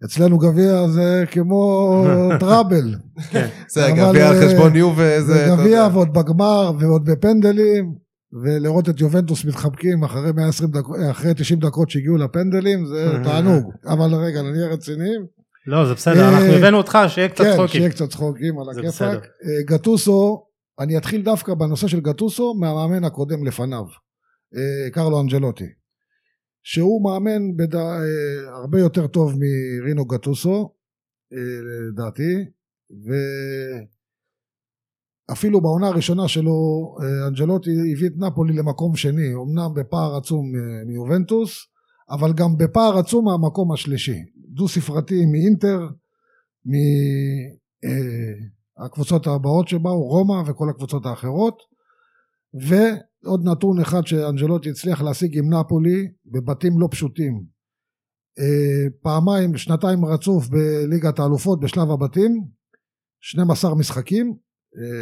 אצלנו גביע זה כמו טראבל. זה אבל, גביע על אה, חשבון יובה, זה זה, גביע. ועוד בגמר ועוד בפנדלים, ולראות את יובנטוס מתחבקים אחרי 120 דקות, אחרי 90 דקות שהגיעו לפנדלים, זה תענוג. אבל רגע, נהיה רציניים. לא זה בסדר אה, אנחנו הבאנו אותך שיהיה קצת כן, צחוקים. שיהיה קצת צחוקים על הכיפאק. אה, גטוסו, אני אתחיל דווקא בנושא של גטוסו מהמאמן הקודם לפניו, אה, קרלו אנג'לוטי, שהוא מאמן בד... הרבה יותר טוב מרינו גטוסו, לדעתי, ואפילו בעונה הראשונה שלו אה, אנג'לוטי הביא את נפולי למקום שני, אמנם בפער עצום אה, מיובנטוס, אבל גם בפער עצום מהמקום השלישי, דו ספרתי מאינטר, מהקבוצות הבאות שבאו, רומא וכל הקבוצות האחרות, ועוד נתון אחד שאנג'לוטי הצליח להשיג עם נפולי בבתים לא פשוטים. אה, פעמיים, שנתיים רצוף בליגת האלופות בשלב הבתים, 12 משחקים, אה,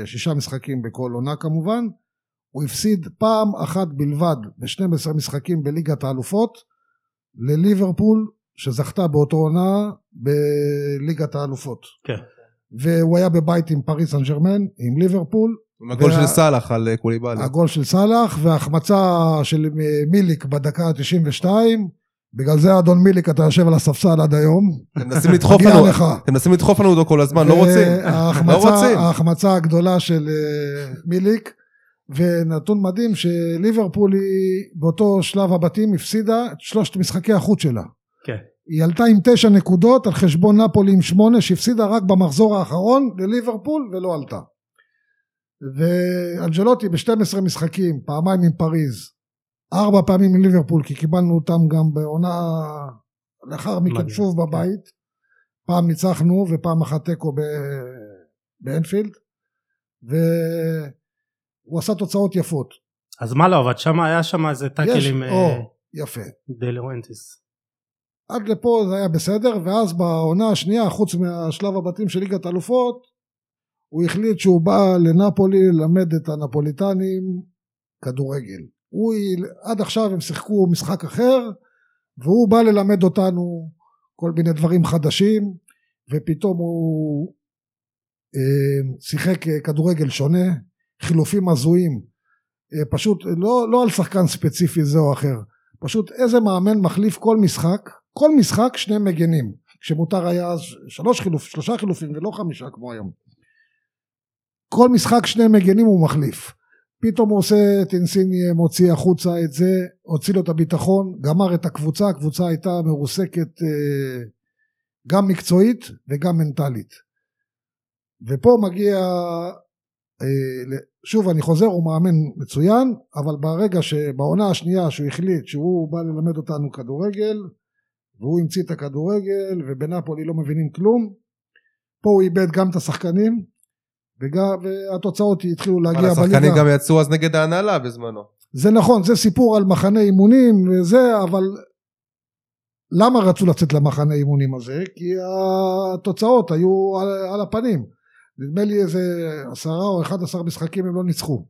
שישה משחקים בכל עונה כמובן, הוא הפסיד פעם אחת בלבד ב-12 משחקים בליגת האלופות לליברפול שזכתה באותו עונה בליגת האלופות. כן. והוא היה בבית עם פריס סן ג'רמן, עם ליברפול, עם הגול וה- של סאלח על אה, קוליבאלי. הגול של סאלח והחמצה של מיליק בדקה ה-92, בגלל זה אדון מיליק אתה יושב על הספסל עד היום, אתם מנסים לדחוף לנו. אתם מנסים לדחוף לנו אותו כל הזמן, לא רוצים. לא וההחמצה- רוצים. ההחמצה הגדולה של אה, מיליק, ונתון מדהים שליברפול היא באותו שלב הבתים הפסידה את שלושת משחקי החוץ שלה. כן. היא עלתה עם תשע נקודות על חשבון נפולי עם שמונה שהפסידה רק במחזור האחרון לליברפול ולא עלתה. ואנג'לוטי ב-12 משחקים, פעמיים עם פריז, ארבע פעמים עם ליברפול כי קיבלנו אותם גם בעונה לאחר מכן. שוב בבית. פעם ניצחנו ופעם אחת תיקו ב- באנפילד והוא עשה תוצאות יפות. אז מה לא אבל שם היה שם איזה טאקל עם או, יפה. דלורנטיס. עד לפה זה היה בסדר, ואז בעונה השנייה, חוץ מהשלב הבתים של ליגת האלופות, הוא החליט שהוא בא לנפולי ללמד את הנפוליטנים כדורגל. הוא, עד עכשיו הם שיחקו משחק אחר, והוא בא ללמד אותנו כל מיני דברים חדשים, ופתאום הוא אה, שיחק אה, כדורגל שונה, חילופים הזויים, אה, פשוט לא, לא על שחקן ספציפי זה או אחר, פשוט איזה מאמן מחליף כל משחק, כל משחק שני מגנים, כשמותר היה אז שלוש חילופ, שלושה חילופים ולא חמישה כמו היום. כל משחק שני מגנים הוא מחליף. פתאום הוא עושה את אינסיני מוציא החוצה את זה, הוציא לו את הביטחון, גמר את הקבוצה, הקבוצה הייתה מרוסקת אה, גם מקצועית וגם מנטלית. ופה מגיע, אה, שוב אני חוזר, הוא מאמן מצוין, אבל ברגע שבעונה השנייה שהוא החליט שהוא בא ללמד אותנו כדורגל, והוא המציא את הכדורגל, ובנפולי לא מבינים כלום, פה הוא איבד גם את השחקנים, וגם, והתוצאות התחילו להגיע אבל השחקנים בליגה. גם יצאו אז נגד ההנהלה בזמנו. זה נכון, זה סיפור על מחנה אימונים וזה, אבל למה רצו לצאת למחנה אימונים הזה? כי התוצאות היו על, על הפנים. נדמה לי איזה עשרה או אחד עשר משחקים הם לא ניצחו.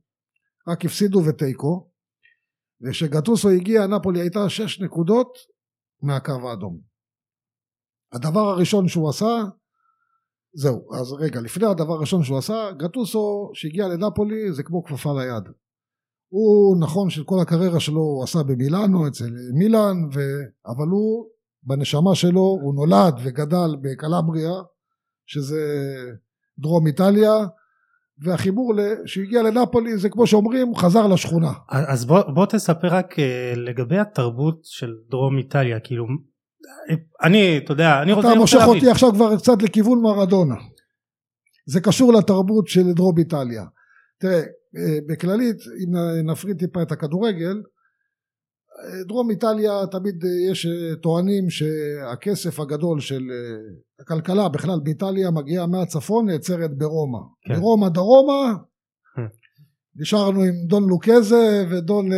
רק הפסידו ותיקו. וכשגטוסו הגיע, נפולי הייתה שש נקודות מהקו האדום. הדבר הראשון שהוא עשה, זהו, אז רגע, לפני הדבר הראשון שהוא עשה, גטוסו שהגיע לנפולי זה כמו כפפה ליד. הוא נכון שכל הקריירה שלו הוא עשה במילאנו אצל מילאן ו... אבל הוא בנשמה שלו, הוא נולד וגדל בקלבריה, שזה דרום איטליה, והחיבור שהוא הגיע לנפולי זה כמו שאומרים, חזר לשכונה. אז בוא, בוא תספר רק אה, לגבי התרבות של דרום איטליה, כאילו, אני, אתה יודע, אני רוצה... אתה מושך אותי עכשיו כבר קצת לכיוון מרדונה. זה קשור לתרבות של דרום איטליה. תראה, אה, בכללית, אם נפריד טיפה את הכדורגל, אה, דרום איטליה תמיד אה, יש טוענים שהכסף הגדול של הכלכלה בכלל באיטליה מגיע מהצפון נעצרת ברומא. כן. ברומא דרומה נשארנו עם דון לוקזה ודון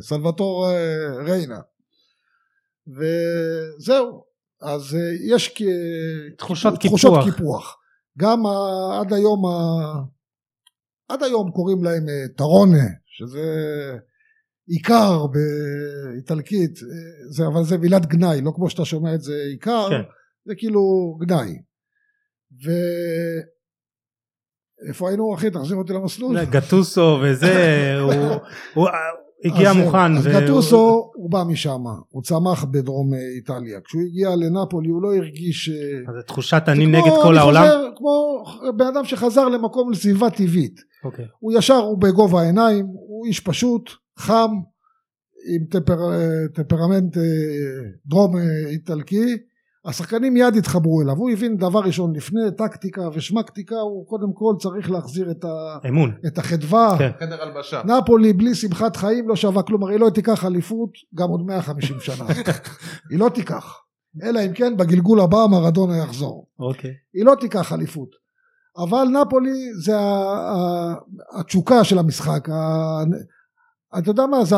סלווטור ריינה. וזהו. אז יש תחושות, תחושות קיפוח. קיפוח. גם עד היום עד היום קוראים להם אה, טרונה, שזה עיקר באיטלקית, אה, זה, אבל זה מילת גנאי, לא כמו שאתה שומע את זה עיקר, כן. זה כאילו גנאי. ו... איפה היינו אחי? תחזיר אותי למסלול. גטוסו וזה, הוא, הוא, הגיע אז, מוכן. אז ו... גטוסו הוא בא משם, הוא צמח בדרום איטליה. כשהוא הגיע לנפולי הוא לא הרגיש... אז זה תחושת אני נגד כל העולם? חוזר, כמו בן אדם שחזר למקום לסביבה טבעית. אוקיי. הוא ישר, הוא בגובה העיניים, הוא איש פשוט, חם, עם טמפר, טמפרמנט אה, דרום איטלקי. השחקנים מיד התחברו אליו, הוא הבין דבר ראשון לפני טקטיקה ושמקטיקה הוא קודם כל צריך להחזיר את, ה... אמון. את החדווה, כן. חדר הלבשה. נפולי בלי שמחת חיים לא שווה כלום, הרי היא לא תיקח אליפות גם עוד 150 שנה, היא לא תיקח, אלא אם כן בגלגול הבא מרדונה יחזור, אוקיי. היא לא תיקח אליפות, אבל נפולי זה התשוקה של המשחק, אתה יודע מה, זה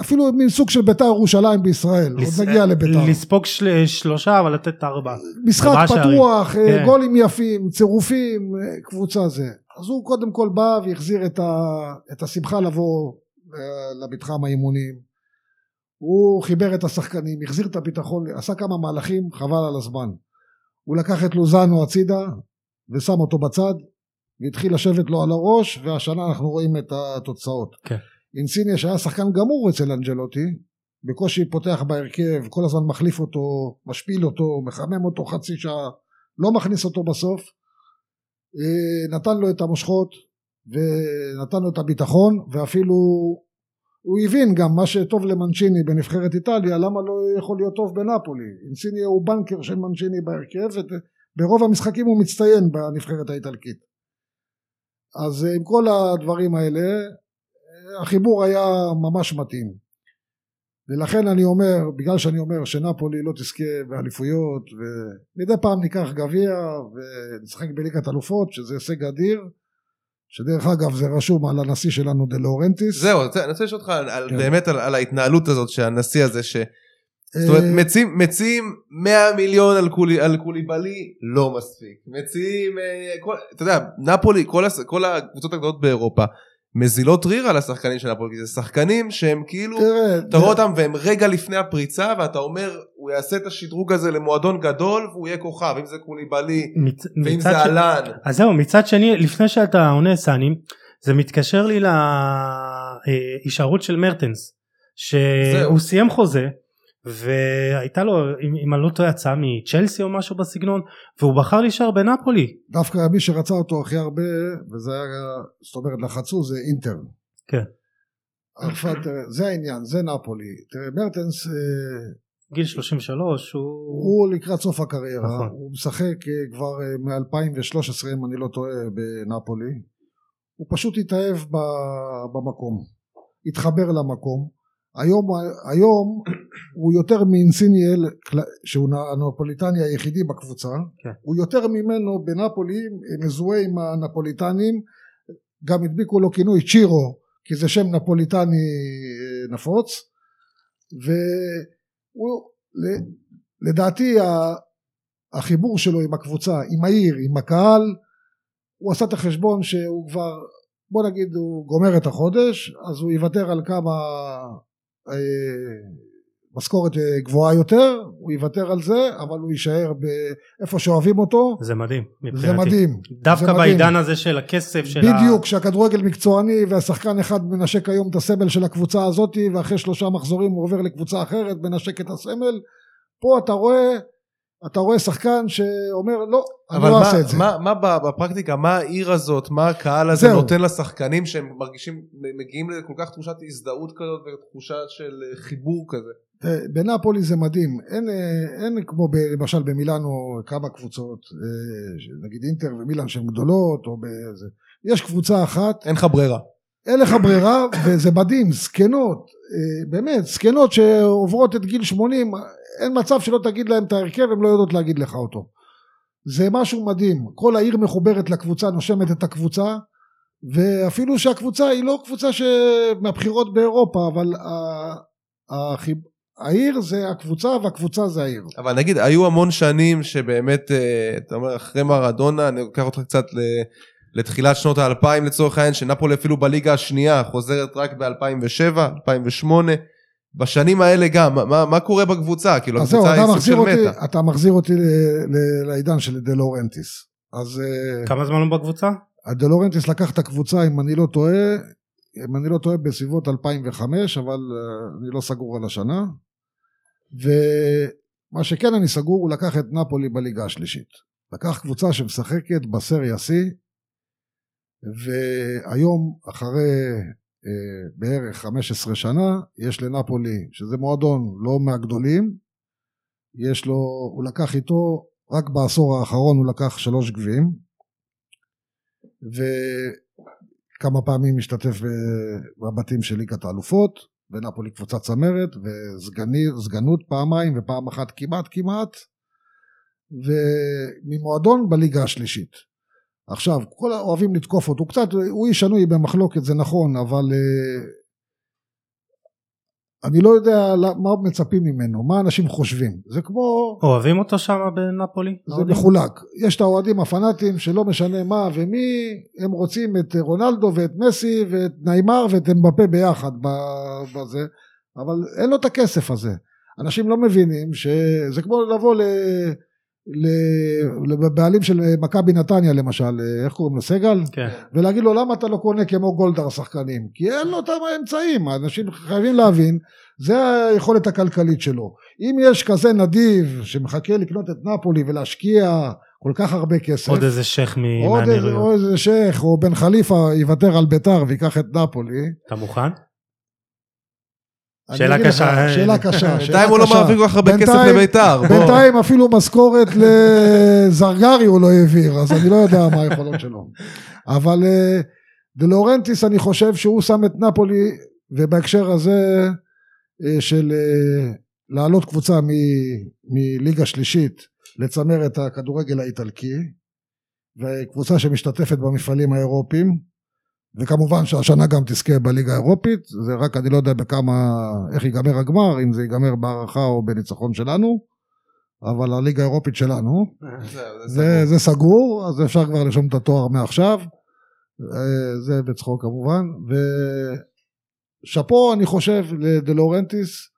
אפילו מין סוג של ביתר ירושלים בישראל, לס... עוד נגיע לביתר. לספוג של... שלושה אבל לתת ארבע. משחק פתוח, אה, כן. גולים יפים, צירופים, אה, קבוצה זה. אז הוא קודם כל בא והחזיר את, ה... את השמחה לבוא אה, למתחם האימונים. הוא חיבר את השחקנים, החזיר את הביטחון, עשה כמה מהלכים, חבל על הזמן. הוא לקח את לוזנו הצידה ושם אותו בצד והתחיל לשבת לו על הראש והשנה אנחנו רואים את התוצאות. כן. אינסיניה שהיה שחקן גמור אצל אנג'לוטי, בקושי פותח בהרכב, כל הזמן מחליף אותו, משפיל אותו, מחמם אותו חצי שעה, לא מכניס אותו בסוף, אה, נתן לו את המושכות ונתן לו את הביטחון ואפילו הוא הבין גם מה שטוב למנצ'יני בנבחרת איטליה למה לא יכול להיות טוב בנפולי? אינסיניה הוא בנקר של מנצ'יני בהרכב וברוב המשחקים הוא מצטיין בנבחרת האיטלקית. אז עם כל הדברים האלה החיבור היה ממש מתאים. ולכן אני אומר, בגלל שאני אומר שנפולי לא תזכה באליפויות ומדי פעם ניקח גביע ונשחק בליגת אלופות שזה הישג אדיר שדרך אגב זה רשום על הנשיא שלנו דה לאורנטיס. זהו, אני רוצה לשאול אותך על, כן. באמת על, על ההתנהלות הזאת שהנשיא הזה ש... זאת אומרת, אה, מציעים, מציעים 100 מיליון על, קולי, על קוליבלי, לא מספיק. מציעים, אה, כל, אתה יודע, נפולי, כל, כל הקבוצות הגדולות באירופה, מזילות ריר על השחקנים של הפועל, כי זה שחקנים שהם כאילו, אתה רואה אותם והם רגע לפני הפריצה ואתה אומר הוא יעשה את השדרוג הזה למועדון גדול והוא יהיה כוכב, אם זה קוליבאלי מצ... ואם זה ש... אהלן. אז זהו, מצד שני, לפני שאתה עונה סני, זה מתקשר לי להישארות של מרטנס, שהוא סיים חוזה והייתה לו אם, אני לא טועה הצעה מצ'לסי או משהו בסגנון והוא בחר להישאר בנפולי. דווקא מי שרצה אותו הכי הרבה וזה היה זאת אומרת לחצו זה אינטר. כן. עכשיו זה העניין זה נפולי תראה מרטנס אה, גיל 33 הוא... הוא לקראת סוף הקריירה נכון. הוא משחק אה, כבר אה, מ-2013 אם אני לא טועה בנפולי הוא פשוט התאהב במקום התחבר למקום היום, היום הוא יותר מאינסיניאל שהוא הנפוליטני היחידי בקבוצה. כן. הוא יותר ממנו בנפולי מזוהה עם הנפוליטנים. גם הדביקו לו כינוי צ'ירו כי זה שם נפוליטני אה, נפוץ. והוא לדעתי החיבור שלו עם הקבוצה עם העיר עם הקהל הוא עשה את החשבון שהוא כבר בוא נגיד הוא גומר את החודש אז הוא יוותר על כמה משכורת אה, גבוהה יותר, הוא יוותר על זה, אבל הוא יישאר באיפה שאוהבים אותו. זה מדהים. מבחינתי. זה מדהים. דווקא זה בעידן מדהים. הזה של הכסף של בדיוק, ה... שהכדורגל מקצועני והשחקן אחד מנשק היום את הסמל של הקבוצה הזאת, ואחרי שלושה מחזורים הוא עובר לקבוצה אחרת, מנשק את הסמל. פה אתה רואה, אתה רואה שחקן שאומר לא, אני אבל לא אעשה את זה. מה, מה בפרקטיקה, מה העיר הזאת, מה הקהל הזה זהו. נותן לשחקנים שהם מרגישים, מגיעים לכל כך תחושת הזדהות כזאת ותחושה של אה, חיבור כזה. בנפולי זה מדהים, אין, אה, אין כמו ב, למשל במילאנו כמה קבוצות, אה, נגיד אינטר ומילאן שהן גדולות, או בזה. יש קבוצה אחת, אין לך ברירה. אין לך ברירה, וזה מדהים, זקנות, אה, באמת, זקנות שעוברות את גיל 80, אין מצב שלא תגיד להם את ההרכב, הן לא יודעות להגיד לך אותו. זה משהו מדהים, כל העיר מחוברת לקבוצה, נושמת את הקבוצה, ואפילו שהקבוצה היא לא קבוצה מהבחירות באירופה, אבל החיב... העיר זה הקבוצה והקבוצה זה העיר. אבל נגיד, היו המון שנים שבאמת, אה, אתה אומר, אחרי מרדונה, אני לוקח אותך קצת לתחילת שנות האלפיים לצורך העניין, שנפולי אפילו בליגה השנייה חוזרת רק ב-2007, 2008. בשנים האלה גם, מה, מה קורה בקבוצה? כאילו, הקבוצה אתה היא סוג מחזיר, של אותי, מתה. אתה מחזיר אותי לעידן של דה לורנטיס. אז אה, כמה זמן הוא בקבוצה? דה לורנטיס לקח את הקבוצה, אם אני לא טועה, אם אני לא טועה, בסביבות 2005, אבל אה, אני לא סגור על השנה. ומה שכן אני סגור, הוא לקח את נפולי בליגה השלישית. לקח קבוצה שמשחקת בסריה C, והיום, אחרי אה, בערך 15 שנה, יש לנפולי, שזה מועדון לא מהגדולים, יש לו, הוא לקח איתו, רק בעשור האחרון הוא לקח שלוש גביעים, וכמה פעמים השתתף בבתים של ליגת האלופות, ונפולי קבוצת צמרת, וסגנות פעמיים, ופעם אחת כמעט כמעט, וממועדון בליגה השלישית. עכשיו, כל האוהבים לתקוף אותו, הוא קצת, הוא איש שנוי במחלוקת, זה נכון, אבל אה, אני לא יודע מה מצפים ממנו, מה אנשים חושבים. זה כמו, אוהבים אותו שם בנפולי? זה האוהדים? מחולק. יש את האוהדים הפנאטים שלא משנה מה ומי, הם רוצים את רונלדו ואת מסי ואת ניימר ואת אמבפה ביחד בזה, אבל אין לו את הכסף הזה. אנשים לא מבינים שזה כמו לבוא ל... לבעלים של מכבי נתניה למשל, איך קוראים לו? סגל? כן. ולהגיד לו למה אתה לא קונה כמו גולדהר שחקנים? כי אין לו את האמצעים, האנשים חייבים להבין, זה היכולת הכלכלית שלו. אם יש כזה נדיב שמחכה לקנות את נפולי ולהשקיע כל כך הרבה כסף, עוד איזה שייח עוד מהאמירויות. או איזה שייח או בן חליפה יוותר על ביתר ויקח את נפולי. אתה מוכן? שאלה לך, קשה. שאלה קשה. בינתיים הוא לא. מעביר כל כך הרבה כסף לביתר. בינתיים אפילו משכורת לזרגרי הוא לא העביר, אז אני לא יודע מה היכולות שלו. אבל אה, דה לורנטיס אני חושב שהוא שם את נפולי, ובהקשר הזה אה, של אה, להעלות קבוצה מ- מליגה שלישית לצמרת הכדורגל האיטלקי, וקבוצה שמשתתפת במפעלים האירופיים, וכמובן שהשנה גם תזכה בליגה האירופית, זה רק אני לא יודע בכמה, איך ייגמר הגמר, אם זה ייגמר בהערכה או בניצחון שלנו, אבל הליגה האירופית שלנו, זה, סגור. זה סגור, אז אפשר כבר לרשום את התואר מעכשיו, אה, זה בצחוק כמובן, ושאפו אני חושב לדה לורנטיס,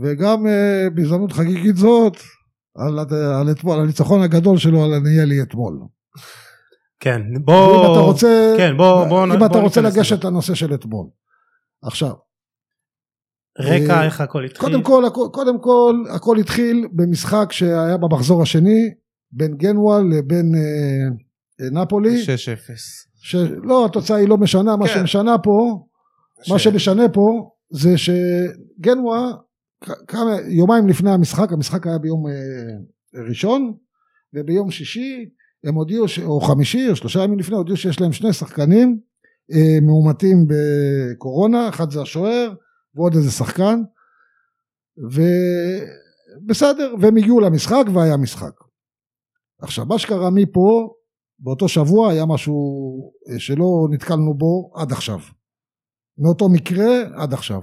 וגם אה, בהזדמנות חגיגית זאת, על, על, אתמול, על הניצחון הגדול שלו על הניאלי אתמול. כן, בוא... אתה רוצה, כן, בוא... בוא אם בוא אתה רוצה לגשת. לנושא של אתמול. עכשיו, רקע, אה, איך הכל התחיל? קודם כל, קודם כל, הכל התחיל במשחק שהיה במחזור השני, בין גנואה לבין אה, אה, נפולי, 6-0. שלא, התוצאה היא לא משנה, מה כן. שמשנה פה, מה ש- שמשנה פה, זה שגנואה, כמה, יומיים לפני המשחק, המשחק היה ביום אה, ראשון, וביום שישי הם הודיעו, ש- או חמישי, או שלושה ימים לפני, הודיעו שיש להם שני שחקנים אה, מאומתים בקורונה, אחד זה השוער, ועוד איזה שחקן, ובסדר, והם הגיעו למשחק והיה משחק. עכשיו, מה שקרה מפה, באותו שבוע היה משהו אה, שלא נתקלנו בו עד עכשיו. מאותו מקרה עד עכשיו.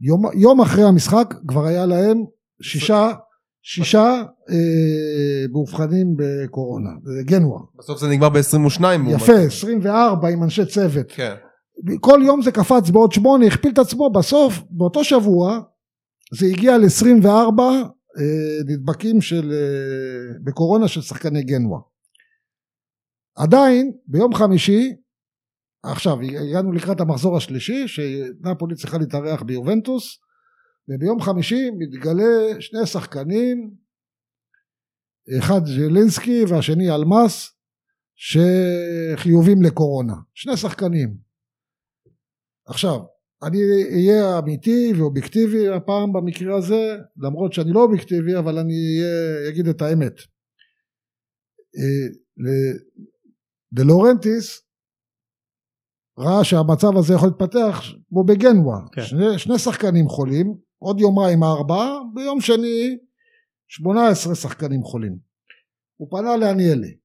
יום, יום אחרי המשחק כבר היה להם שישה, שישה אה, מאובחנים בקורונה, זה גנואה. בסוף זה נגמר ב-22. יפה, 24 עם אנשי צוות. כן. כל יום זה קפץ בעוד שמונה, הכפיל את עצמו, בסוף, באותו שבוע, זה הגיע ל-24 אה, נדבקים של, אה, בקורונה של שחקני גנואה. עדיין, ביום חמישי, עכשיו, הגענו לקראת המחזור השלישי, שנפולי צריכה להתארח ביובנטוס, וביום חמישי מתגלה שני שחקנים, אחד ז'לינסקי והשני אלמאס, שחיובים לקורונה. שני שחקנים. עכשיו, אני אהיה אמיתי ואובייקטיבי הפעם במקרה הזה, למרות שאני לא אובייקטיבי, אבל אני אגיד את האמת. דה לורנטיס ראה שהמצב הזה יכול להתפתח כמו בגנווה. כן. שני, שני שחקנים חולים, עוד יומיים ארבעה, ביום שני שמונה עשרה שחקנים חולים. הוא פנה לעניאלי.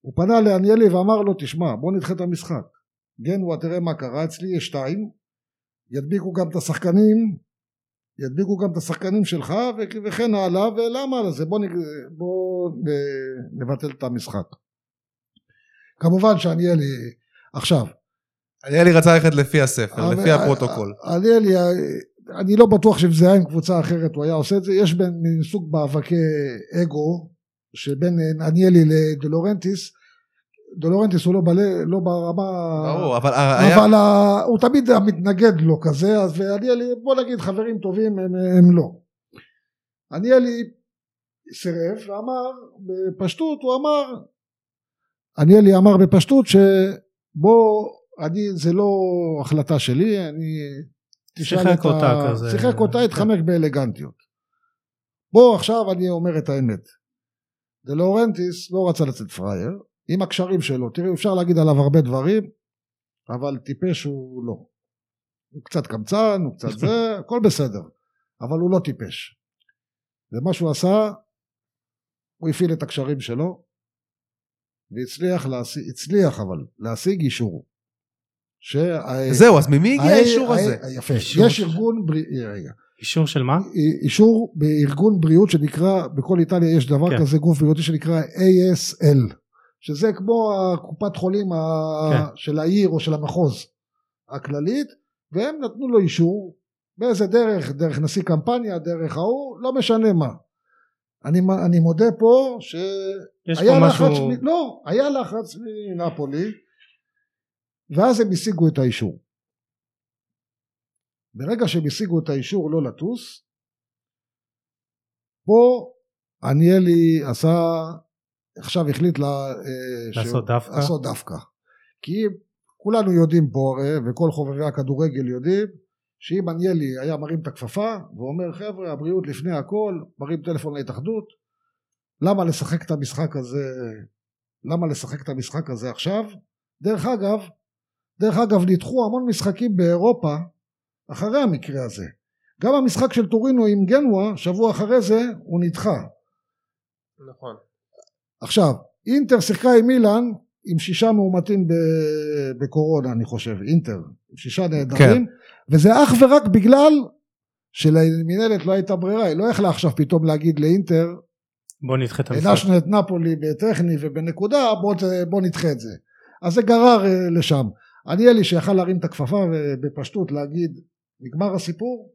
הוא פנה לעניאלי ואמר לו, תשמע, בוא נדחה את המשחק. גנווה, תראה מה קרה, אצלי יש שתיים, ידביקו גם את השחקנים, ידביקו גם את השחקנים שלך וכן הלאה, ולמה על זה? בוא, נ... בוא נבטל את המשחק. כמובן שעניאלי, עכשיו. עניאלי רצה ללכת לפי הספר, לפי הפרוטוקול. עניאלי, אני לא בטוח שאם זה היה עם קבוצה אחרת הוא היה עושה את זה, יש בין סוג מאבקי אגו, שבין עניאלי לדלורנטיס, דולורנטיס הוא לא, בל... לא ברמה... ברור, אבל... אבל היה... הוא תמיד מתנגד לו כזה, אז ואניאלי, בוא נגיד חברים טובים הם, הם לא. עניאלי סירב ואמר בפשטות, הוא אמר, עניאלי אמר בפשטות שבוא, אני, זה לא החלטה שלי, אני... שיחק אותה. כזה. שיחק אותה, התחמק באלגנטיות. בוא עכשיו אני אומר את האמת. דלורנטיס לא רצה לצאת פראייר, עם הקשרים שלו. תראו, אפשר להגיד עליו הרבה דברים, אבל טיפש הוא לא. הוא קצת קמצן, הוא קצת זה, הכל בסדר, אבל הוא לא טיפש. ומה שהוא עשה, הוא הפעיל את הקשרים שלו, והצליח להשיג, הצליח אבל, להשיג אישור. ש... זהו, אז ממי הגיע האישור הזה? יפה, יש ארגון, רגע. אישור של מה? אישור בארגון בריאות שנקרא, בכל איטליה יש דבר כן. כזה, גוף בריאותי שנקרא ASL. שזה כמו הקופת חולים כן. של העיר או של המחוז הכללית, והם נתנו לו אישור, באיזה דרך, דרך נשיא קמפניה, דרך ההוא, לא משנה מה. אני, אני מודה פה שהיה לחץ, משהו... מ... לא, היה לחץ מנפולי, ואז הם השיגו את האישור. ברגע שהם השיגו את האישור לא לטוס, פה עניאלי עשה עכשיו החליט לה, אה, לעשות דווקא. לעשות דווקא. כי כולנו יודעים פה הרי, וכל חובבי הכדורגל יודעים, שאם עניאלי היה מרים את הכפפה ואומר חבר'ה הבריאות לפני הכל, מרים טלפון להתאחדות, למה לשחק את המשחק הזה, למה לשחק את המשחק הזה עכשיו? דרך אגב, דרך אגב נדחו המון משחקים באירופה אחרי המקרה הזה. גם המשחק של טורינו עם גנואה, שבוע אחרי זה, הוא נדחה. נכון. עכשיו, אינטר שיחקה עם מילאן עם שישה מאומתים בקורונה אני חושב, אינטר, עם שישה נהדרים, כן. וזה אך ורק בגלל שלמינהלת לא הייתה ברירה, היא לא יכלה עכשיו פתאום להגיד לאינטר, בוא נדחה את המשחק. הנשנו את נפולי בטכני ובנקודה, בוא, בוא נדחה את זה. אז זה גרר אה, לשם. אני לי שיכל להרים את הכפפה ובפשטות להגיד, נגמר הסיפור,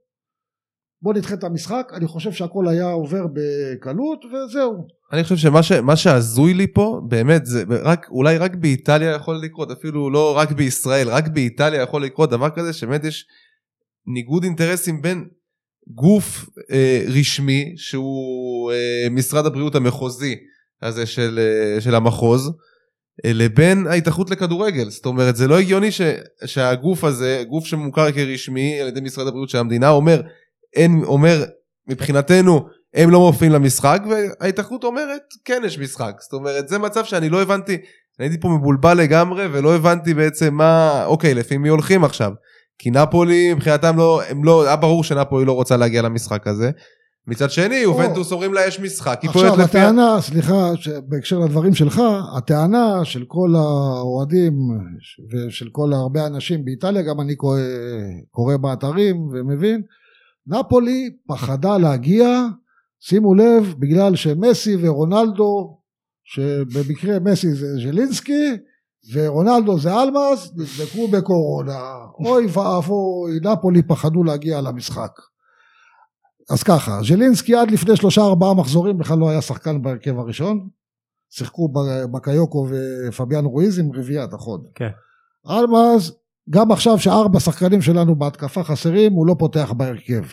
בוא נדחה את המשחק, אני חושב שהכל היה עובר בקלות וזהו. אני חושב שמה שהזוי לי פה, באמת, זה רק, אולי רק באיטליה יכול לקרות, אפילו לא רק בישראל, רק באיטליה יכול לקרות דבר כזה, שבאמת יש ניגוד אינטרסים בין גוף אה, רשמי, שהוא אה, משרד הבריאות המחוזי הזה של, אה, של המחוז, לבין ההתאחדות לכדורגל. זאת אומרת, זה לא הגיוני ש, שהגוף הזה, גוף שמוכר כרשמי על ידי משרד הבריאות של המדינה, אומר, אין, אומר, מבחינתנו, הם לא מופיעים למשחק, וההתאחדות אומרת, כן יש משחק. זאת אומרת, זה מצב שאני לא הבנתי, אני הייתי פה מבולבל לגמרי, ולא הבנתי בעצם מה, אוקיי, לפי מי הולכים עכשיו. כי נפולי, מבחינתם לא, הם לא, היה ברור שנפולי לא רוצה להגיע למשחק הזה. מצד שני, יובנטוס אומרים לה יש משחק, היא פועלת לפי... עכשיו הטענה, סליחה, בהקשר לדברים שלך, הטענה של כל האוהדים ושל כל הרבה אנשים באיטליה, גם אני קורא, קורא באתרים ומבין, נפולי פחדה להגיע, שימו לב, בגלל שמסי ורונלדו, שבמקרה מסי זה ז'לינסקי, ורונלדו זה אלמאס, נדבקו בקורונה. אוי ואבוי, נפולי פחדו להגיע למשחק. אז ככה, ז'לינסקי עד לפני שלושה ארבעה מחזורים בכלל לא היה שחקן בהרכב הראשון. שיחקו בקיוקו ופביאן רואיז עם רביעיית החוד. כן. אלמאז גם עכשיו שארבע שחקנים שלנו בהתקפה חסרים, הוא לא פותח בהרכב.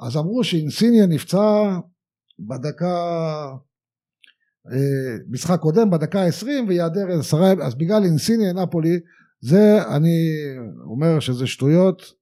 אז אמרו שאינסיניה נפצע בדקה, אה, משחק קודם בדקה ה-20 ויעדר עשרה, אז בגלל אינסיניה נפולי, זה אני אומר שזה שטויות.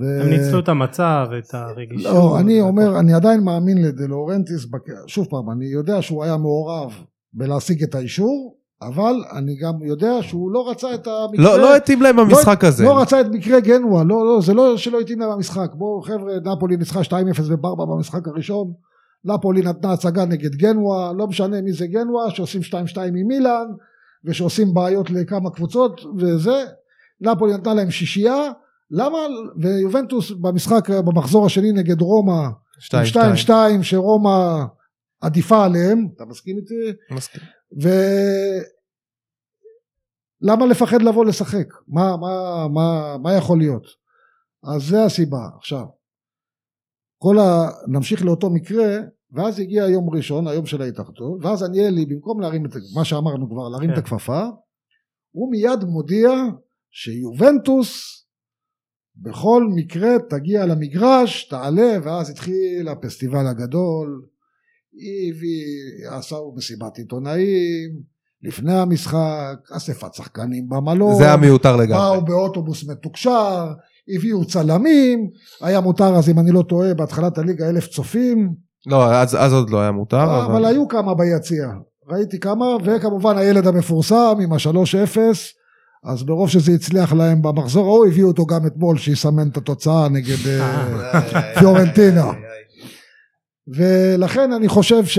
ו... הם ניצלו את המצב, את הרגישות. לא, אני אומר, אני עדיין מאמין לדלורנטיס, שוב פעם, אני יודע שהוא היה מעורב בלהשיג את האישור, אבל אני גם יודע שהוא לא רצה את המקרה... לא, לא התאים להם במשחק לא, הזה. לא רצה את מקרה גנואה, לא, לא, זה לא שלא התאים להם במשחק. בואו חבר'ה, נפולי ניצחה 2-0 בברבה במשחק הראשון, נפולי נתנה הצגה נגד גנואה, לא משנה מי זה גנואה, שעושים 2-2 עם מילאן, ושעושים בעיות לכמה קבוצות, וזה, נפולי נתנה להם שישייה, למה, ויובנטוס במשחק, במחזור השני נגד רומא, 2-2, שרומא עדיפה עליהם, אתה מסכים איתי? מסכים. ולמה לפחד לבוא לשחק? מה, מה, מה, מה יכול להיות? אז זה הסיבה. עכשיו, כל ה... נמשיך לאותו מקרה, ואז הגיע יום ראשון, היום של ההתאחדות, ואז עניאלי, במקום להרים את, מה שאמרנו כבר, להרים כן. את הכפפה, הוא מיד מודיע שיובנטוס בכל מקרה תגיע למגרש, תעלה, ואז התחיל הפסטיבל הגדול, הביא, עשו מסיבת עיתונאים, לפני המשחק, אספת שחקנים במלון, זה היה מיותר לגמרי, באו באוטובוס מתוקשר, הביאו צלמים, היה מותר אז אם אני לא טועה בהתחלת הליגה אלף צופים. לא, אז, אז עוד לא היה מותר. אבל, אבל היו כמה ביציע, ראיתי כמה, וכמובן הילד המפורסם עם השלוש אפס, אז ברוב שזה הצליח להם במחזור ההוא, הביאו אותו גם אתמול שיסמן את התוצאה נגד אה, פיורנטינה. ולכן אני חושב ש...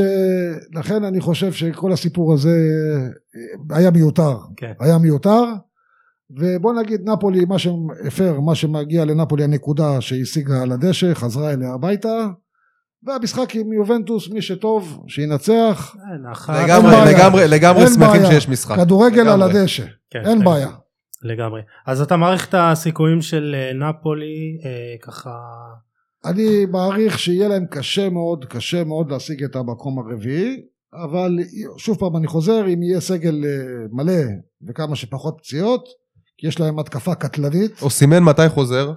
לכן אני חושב שכל הסיפור הזה היה מיותר. כן. היה מיותר. ובוא נגיד נפולי, מה שהפר, מה שמגיע לנפולי הנקודה שהשיגה על הדשא, חזרה אליה הביתה. והמשחק עם יובנטוס, מי שטוב, שינצח. לגמרי, לגמרי, לגמרי שמחים שיש משחק. כדורגל. על הדשא, כן, אין כן. בעיה. לגמרי. אז אתה מעריך את הסיכויים של אה, נפולי אה, ככה אני מעריך שיהיה להם קשה מאוד, קשה מאוד להשיג את המקום הרביעי, אבל שוב פעם אני חוזר, אם יהיה סגל אה, מלא וכמה שפחות פציעות, כי יש להם התקפה קטלנית. או סימן מתי חוזר?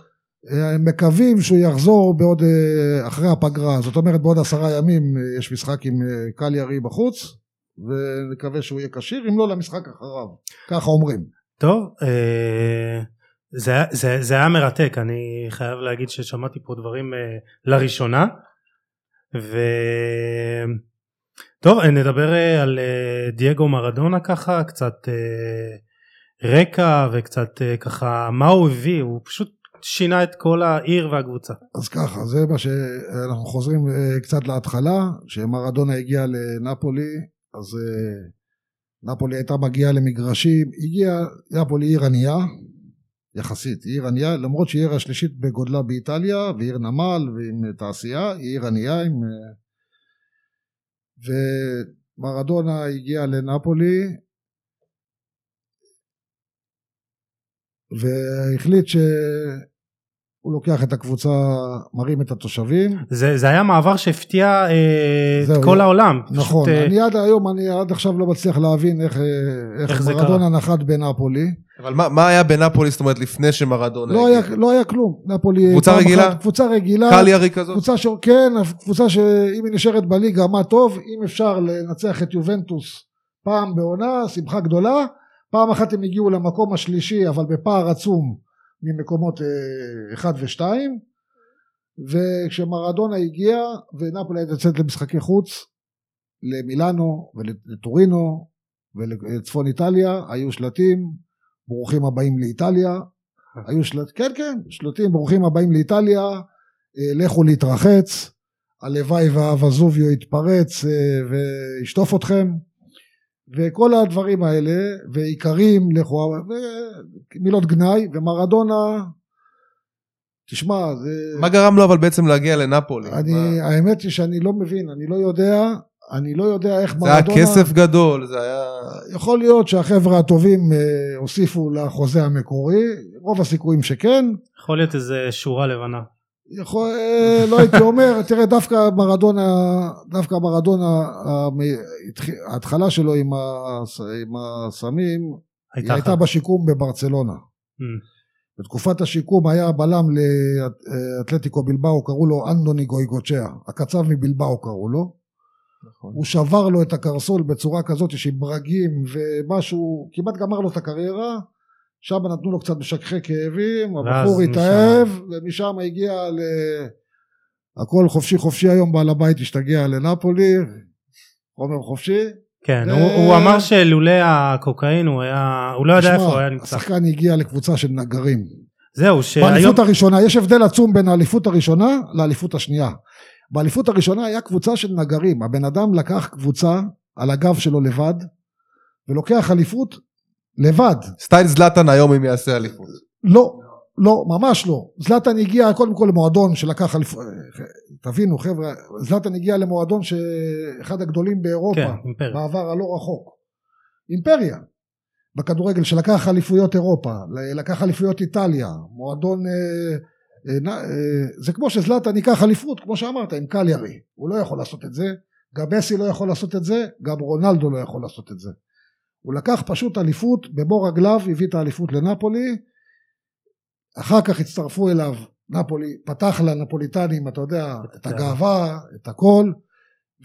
אה, הם מקווים שהוא יחזור בעוד, אחרי הפגרה, זאת אומרת בעוד עשרה ימים יש משחק עם קליארי בחוץ, ונקווה שהוא יהיה כשיר, אם לא למשחק אחריו, ככה אומרים. טוב, אה... זה, זה, זה היה מרתק, אני חייב להגיד ששמעתי פה דברים uh, לראשונה. ו... טוב, נדבר uh, על uh, דייגו מרדונה ככה, קצת רקע וקצת ככה מה הוא הביא, הוא פשוט שינה את כל העיר והקבוצה. אז ככה, זה מה שאנחנו חוזרים קצת להתחלה, שמרדונה הגיע לנפולי, אז uh, נפולי הייתה מגיעה למגרשים, הגיעה, נפולי עיר ענייה, יחסית, עיר ענייה, למרות שהיא עיר השלישית בגודלה באיטליה, ועיר נמל ועם תעשייה, היא עיר ענייה עם... אה, ומרדונה הגיע לנפולי והחליט ש... הוא לוקח את הקבוצה, מרים את התושבים. זה, זה היה מעבר שהפתיע אה, את כל העולם. נכון, פשוט, אה, אני עד היום, אני עד עכשיו לא מצליח להבין איך, אה, איך, איך מרדונה נחת בנפולי. אבל מה, מה היה בנפולי, זאת אומרת, לפני שמרדונה לא היה, לא היה כלום. נפולי... קבוצה רגילה? אחת, קבוצה רגילה. קליארי כזאת? קבוצה ש... כן, קבוצה שאם היא נשארת בליגה, מה טוב, אם אפשר לנצח את יובנטוס פעם בעונה, שמחה גדולה. פעם אחת הם הגיעו למקום השלישי, אבל בפער עצום. ממקומות אה, אחד ושתיים וכשמרדונה הגיע ונפולי הייתה יוצאת למשחקי חוץ למילאנו ולטורינו ולצפון איטליה היו שלטים ברוכים הבאים לאיטליה. היו שלט, כן כן שלטים ברוכים הבאים לאיטליה אה, לכו להתרחץ הלוואי והווזוביו יתפרץ אה, וישטוף אתכם וכל הדברים האלה, ועיקרים לכאורה, ומילות גנאי, ומרדונה, תשמע, זה... מה גרם לו אבל בעצם להגיע לנפולי? אני, מה... האמת היא שאני לא מבין, אני לא יודע, אני לא יודע איך זה מרדונה... זה היה כסף גדול, זה היה... יכול להיות שהחבר'ה הטובים אה, הוסיפו לחוזה המקורי, רוב הסיכויים שכן. יכול להיות איזה שורה לבנה. יכול, אה, לא הייתי אומר, תראה דווקא מרדונה, דווקא מרדונה, ההתחלה שלו עם, הסמים, הייתה, היא הייתה בשיקום בברצלונה. Mm. בתקופת השיקום היה בלם לאתלטיקו בלבאו, קראו לו אנדוני גויגוצ'יה, הקצב מבלבאו קראו לו. נכון. הוא שבר לו את הקרסול בצורה כזאת שעם ברגים ומשהו, כמעט גמר לו את הקריירה. שם נתנו לו קצת משככי כאבים, הבחור התאהב, ומשם הגיע ל... הכל חופשי חופשי היום, בעל הבית השתגע לנפולי, חומר חופשי. כן, זה- הוא, הוא אמר שלולא הקוקאין הוא היה, הוא לא יודע איפה הוא היה נמצא. השחקן הגיע לקבוצה של נגרים. זהו, שהיום, באליפות הראשונה, יש הבדל עצום בין האליפות הראשונה לאליפות השנייה. באליפות הראשונה היה קבוצה של נגרים, הבן אדם לקח קבוצה על הגב שלו לבד, ולוקח אליפות לבד. סטייל זלאטן היום אם יעשה אליפות. לא, לא, ממש לא. זלאטן הגיע קודם כל למועדון שלקח אליפות, תבינו חבר'ה, זלאטן הגיע למועדון שאחד הגדולים באירופה, כן, אימפריה. בעבר הלא רחוק. אימפריה. בכדורגל שלקח אליפויות אירופה, לקח אליפויות איטליה, מועדון... אה, אה, אה, זה כמו שזלאטן ייקח אליפות, כמו שאמרת, עם קליארי. הוא לא יכול לעשות את זה, גם מסי לא יכול לעשות את זה, גם רונלדו לא יכול לעשות את זה. הוא לקח פשוט אליפות, במו רגליו הביא את האליפות לנפולי, אחר כך הצטרפו אליו נפולי, פתח לנפוליטנים, אתה יודע, את הגאווה, את הכל,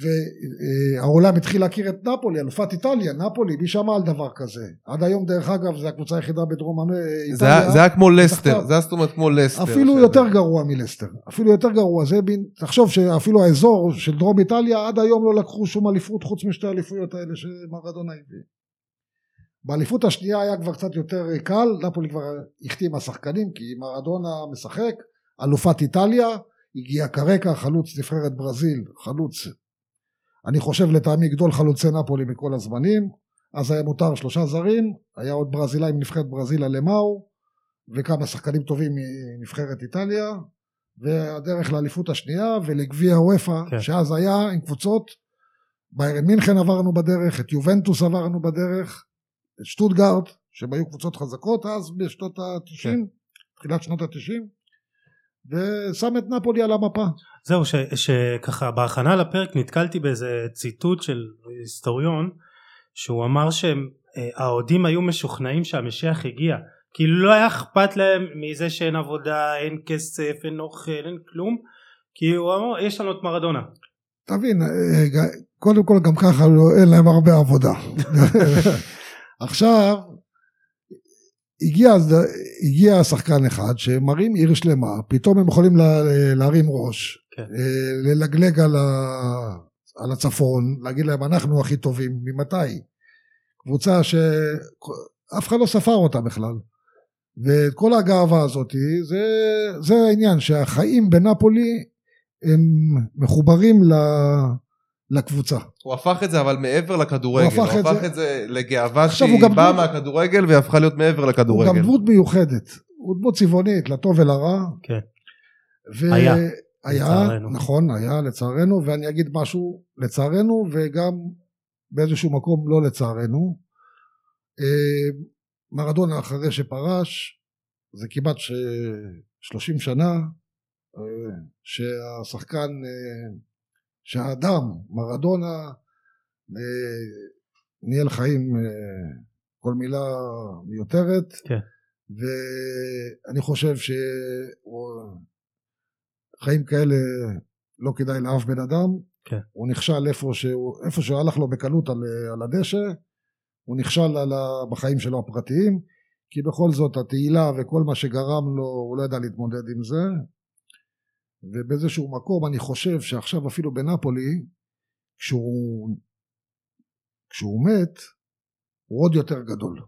והעולם התחיל להכיר את נפולי, אלופת איטליה, נפולי, מי שמע על דבר כזה? עד היום דרך אגב זו הקבוצה היחידה בדרום איטליה, זה היה כמו לסטר. זה היה זאת אומרת כמו לסטר. אפילו יותר גרוע מלסטר, אפילו יותר גרוע, זה בין, תחשוב שאפילו האזור של דרום איטליה עד היום לא לקחו שום אליפות חוץ משתי האליפויות האלה שמרדונה הביא. באליפות השנייה היה כבר קצת יותר קל, נפולי כבר החתימה שחקנים כי מרדונה משחק, אלופת איטליה, הגיע קרקע, חלוץ נבחרת ברזיל, חלוץ, אני חושב לטעמי גדול חלוצי נפולי מכל הזמנים, אז היה מותר שלושה זרים, היה עוד ברזילאי מנבחרת ברזיל אלמאו, וכמה שחקנים טובים מנבחרת איטליה, והדרך לאליפות השנייה ולגביע וופא, כן. שאז היה עם קבוצות, ביירן מינכן עברנו בדרך, את יובנטוס עברנו בדרך, את שטוטגארט, שהם היו קבוצות חזקות אז בשנות ה-90, כן. תחילת שנות ה-90, ושם את נפולי על המפה. זהו, ש, שככה בהכנה לפרק נתקלתי באיזה ציטוט של היסטוריון שהוא אמר שהאוהדים היו משוכנעים שהמשיח הגיע כאילו לא היה אכפת להם מזה שאין עבודה, אין כסף, אין אוכל, אין כלום כי הוא אמר יש לנו את מרדונה תבין, אה, קודם כל גם ככה לא- אין להם הרבה עבודה. עכשיו, הגיע, הגיע שחקן אחד שמרים עיר שלמה, פתאום הם יכולים לה, להרים ראש, כן. אה, ללגלג על, ה, על הצפון, להגיד להם אנחנו הכי טובים, ממתי? קבוצה שאף אחד לא ספר אותה בכלל. ואת כל הגאווה הזאת, זה, זה העניין, שהחיים בנפולי הם מחוברים ל, לקבוצה. הוא הפך את זה אבל מעבר לכדורגל, הוא הוא הפך את הפך זה- את זה לגאווה שהיא הוא באה דמות- מהכדורגל והיא הפכה להיות מעבר הוא לכדורגל. גם דמות מיוחדת, הוא דמות צבעונית, לטוב ולרע. כן. ו... היה, היה, לצערנו. נכון, היה לצערנו, ואני אגיד משהו לצערנו, וגם באיזשהו מקום לא לצערנו. אה, מרדונה אחרי שפרש, זה כמעט ש... 30 שנה, אה, שהשחקן, אה, שהאדם, מרדונה, אה, ניהל חיים, אה, כל מילה מיותרת, כן. ואני חושב שחיים כאלה לא כדאי לאף בן אדם, כן. הוא נכשל איפה שהוא, איפה שהוא הלך לו בקלות על, על הדשא, הוא נכשל על ה, בחיים שלו הפרטיים, כי בכל זאת התהילה וכל מה שגרם לו, הוא לא ידע להתמודד עם זה, ובאיזשהו מקום אני חושב שעכשיו אפילו בנפולי, כשהוא, כשהוא מת, הוא עוד יותר גדול.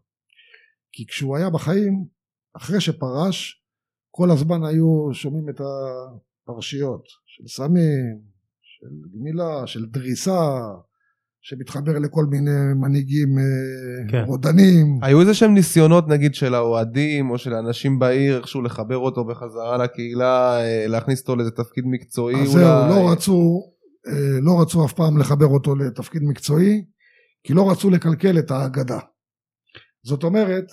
כי כשהוא היה בחיים, אחרי שפרש, כל הזמן היו שומעים את הפרשיות של סמים, של גמילה, של דריסה, שמתחבר לכל מיני מנהיגים אה, כן. רודנים. היו איזה שהם ניסיונות נגיד של האוהדים או של האנשים בעיר איכשהו לחבר אותו בחזרה לקהילה, אה, להכניס אותו לאיזה תפקיד מקצועי אז אולי. זהו, לא רצו, אה, לא רצו אף פעם לחבר אותו לתפקיד מקצועי, כי לא רצו לקלקל את האגדה. זאת אומרת,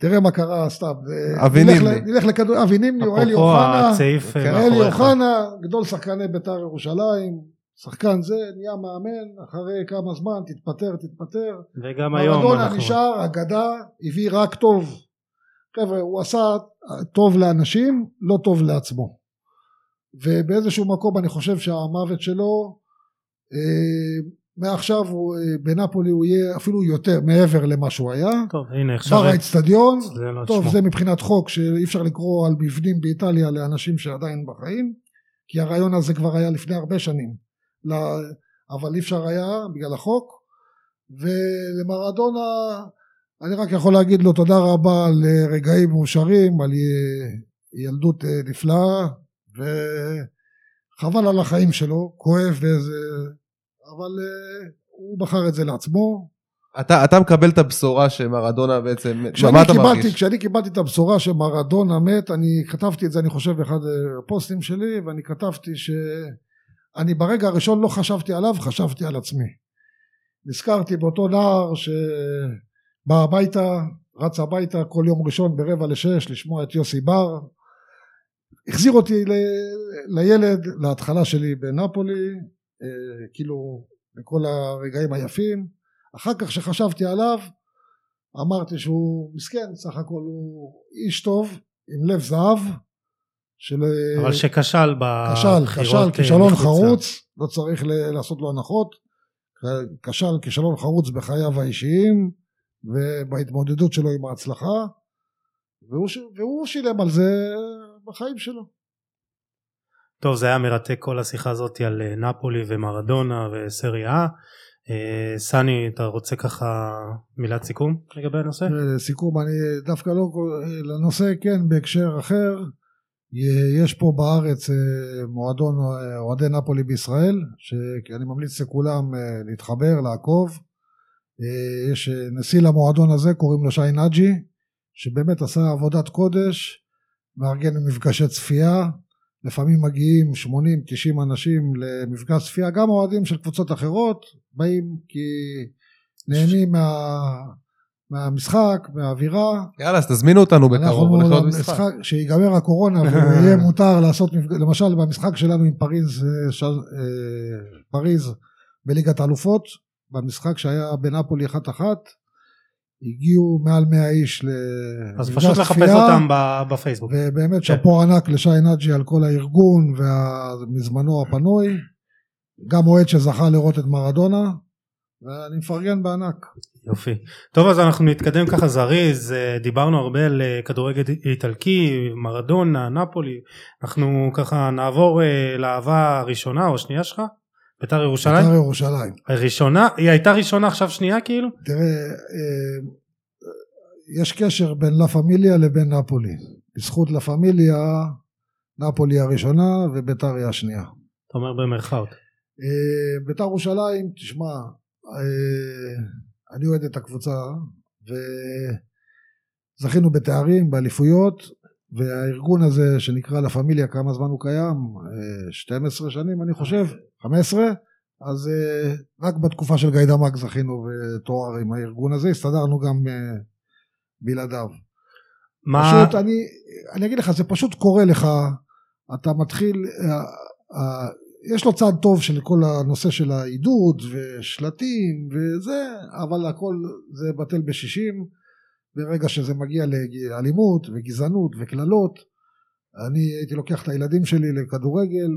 תראה מה קרה סתם. אבי נלך נימני. ל- נלך לכדור, אבי נימני או אלי אוחנה. אלי אוחנה, גדול שחקני בית"ר ירושלים, שחקן זה, נהיה מאמן, אחרי כמה זמן, תתפטר, תתפטר. וגם היום מרדונה אנחנו נשאר, אגדה, הביא רק טוב. חבר'ה, הוא עשה טוב לאנשים, לא טוב לעצמו. ובאיזשהו מקום אני חושב שהמוות שלו, אה, מעכשיו הוא, אה, בנפולי הוא יהיה אפילו יותר מעבר למה שהוא היה. טוב, הנה עכשיו... בר האצטדיון, לא טוב שמו. זה מבחינת חוק שאי אפשר לקרוא על מבנים באיטליה לאנשים שעדיין בחיים, כי הרעיון הזה כבר היה לפני הרבה שנים, אבל אי אפשר היה בגלל החוק, ולמרדונה אני רק יכול להגיד לו תודה רבה על אה, רגעים מאושרים, על י- ילדות אה, נפלאה, וחבל על החיים שלו, כואב ואיזה... אבל אה, הוא בחר את זה לעצמו. אתה, אתה מקבל את הבשורה שמרדונה בעצם, מה אתה קיבלתי, מרגיש? כשאני קיבלתי את הבשורה שמרדונה מת, אני כתבתי את זה אני חושב באחד אה, הפוסטים שלי, ואני כתבתי שאני ברגע הראשון לא חשבתי עליו, חשבתי על עצמי. נזכרתי באותו נער שבא הביתה, רץ הביתה כל יום ראשון ברבע לשש לשמוע את יוסי בר. החזיר אותי ל- לילד, להתחלה שלי בנפולי, אה, כאילו לכל הרגעים היפים. אחר כך שחשבתי עליו, אמרתי שהוא מסכן, סך הכל הוא איש טוב, עם לב זהב, של... אבל שכשל כשל, בבחירות כשל, אה, כישלון חרוץ, לא צריך ל- לעשות לו הנחות, כשל כישלון חרוץ בחייו האישיים ובהתמודדות שלו עם ההצלחה, והוא, ש- והוא שילם על זה בחיים שלו. טוב זה היה מרתק כל השיחה הזאת על אה, נפולי ומרדונה וסריה. אה, סני אתה רוצה ככה מילת סיכום לגבי הנושא? לסיכום, אני דווקא לא, לנושא כן בהקשר אחר, יש פה בארץ אה, מועדון אה, אוהדי נפולי בישראל, שאני ממליץ לכולם אה, להתחבר, לעקוב. יש נשיא למועדון הזה, קוראים לו שי נג'י, שבאמת עשה עבודת קודש, מארגן מפגשי צפייה, לפעמים מגיעים 80-90 אנשים למפגש צפייה, גם אוהדים של קבוצות אחרות באים כי נהנים מה, מהמשחק, מהאווירה. יאללה, אז תזמינו אותנו בקרוב, הולך להיות משחק. שיגמר הקורונה ויהיה מותר לעשות, למשל במשחק שלנו עם פריז, אה, ש- אה, פריז בליגת האלופות, במשחק שהיה בנפולי אחת אחת, הגיעו מעל 100 איש אז למפגש פשוט לחפש צפייה. אותם ב- בפייסבוק. ובאמת שאפו ענק לשי נג'י על כל הארגון ומזמנו הפנוי. גם אוהד שזכה לראות את מרדונה, ואני מפרגן בענק. יופי. טוב אז אנחנו נתקדם ככה זריז, דיברנו הרבה על אה, כדורגל איטלקי, מרדונה, נפולי, אנחנו ככה נעבור אה, לאהבה הראשונה או השנייה שלך? בית"ר ירושלים? בית"ר ירושלים. ראשונה? היא הייתה ראשונה עכשיו שנייה כאילו? תראה, אה, יש קשר בין לה פמיליה לבין נפולי. בזכות לה פמיליה, נפולי הראשונה ובית"ר היא השנייה. אתה אומר במרכאות. בית"ר ירושלים, תשמע, אני אוהד את הקבוצה, וזכינו בתארים, באליפויות, והארגון הזה שנקרא לה פמיליה, כמה זמן הוא קיים? אה, 12 שנים אני חושב, 15? אז אה, רק בתקופה של גיידמק זכינו בתואר עם הארגון הזה, הסתדרנו גם אה, בלעדיו. מה? פשוט אני, אני אגיד לך, זה פשוט קורה לך, אתה מתחיל, אה, אה, יש לו צד טוב של כל הנושא של העידוד ושלטים וזה, אבל הכל זה בטל בשישים, ברגע שזה מגיע לאלימות וגזענות וקללות, אני הייתי לוקח את הילדים שלי לכדורגל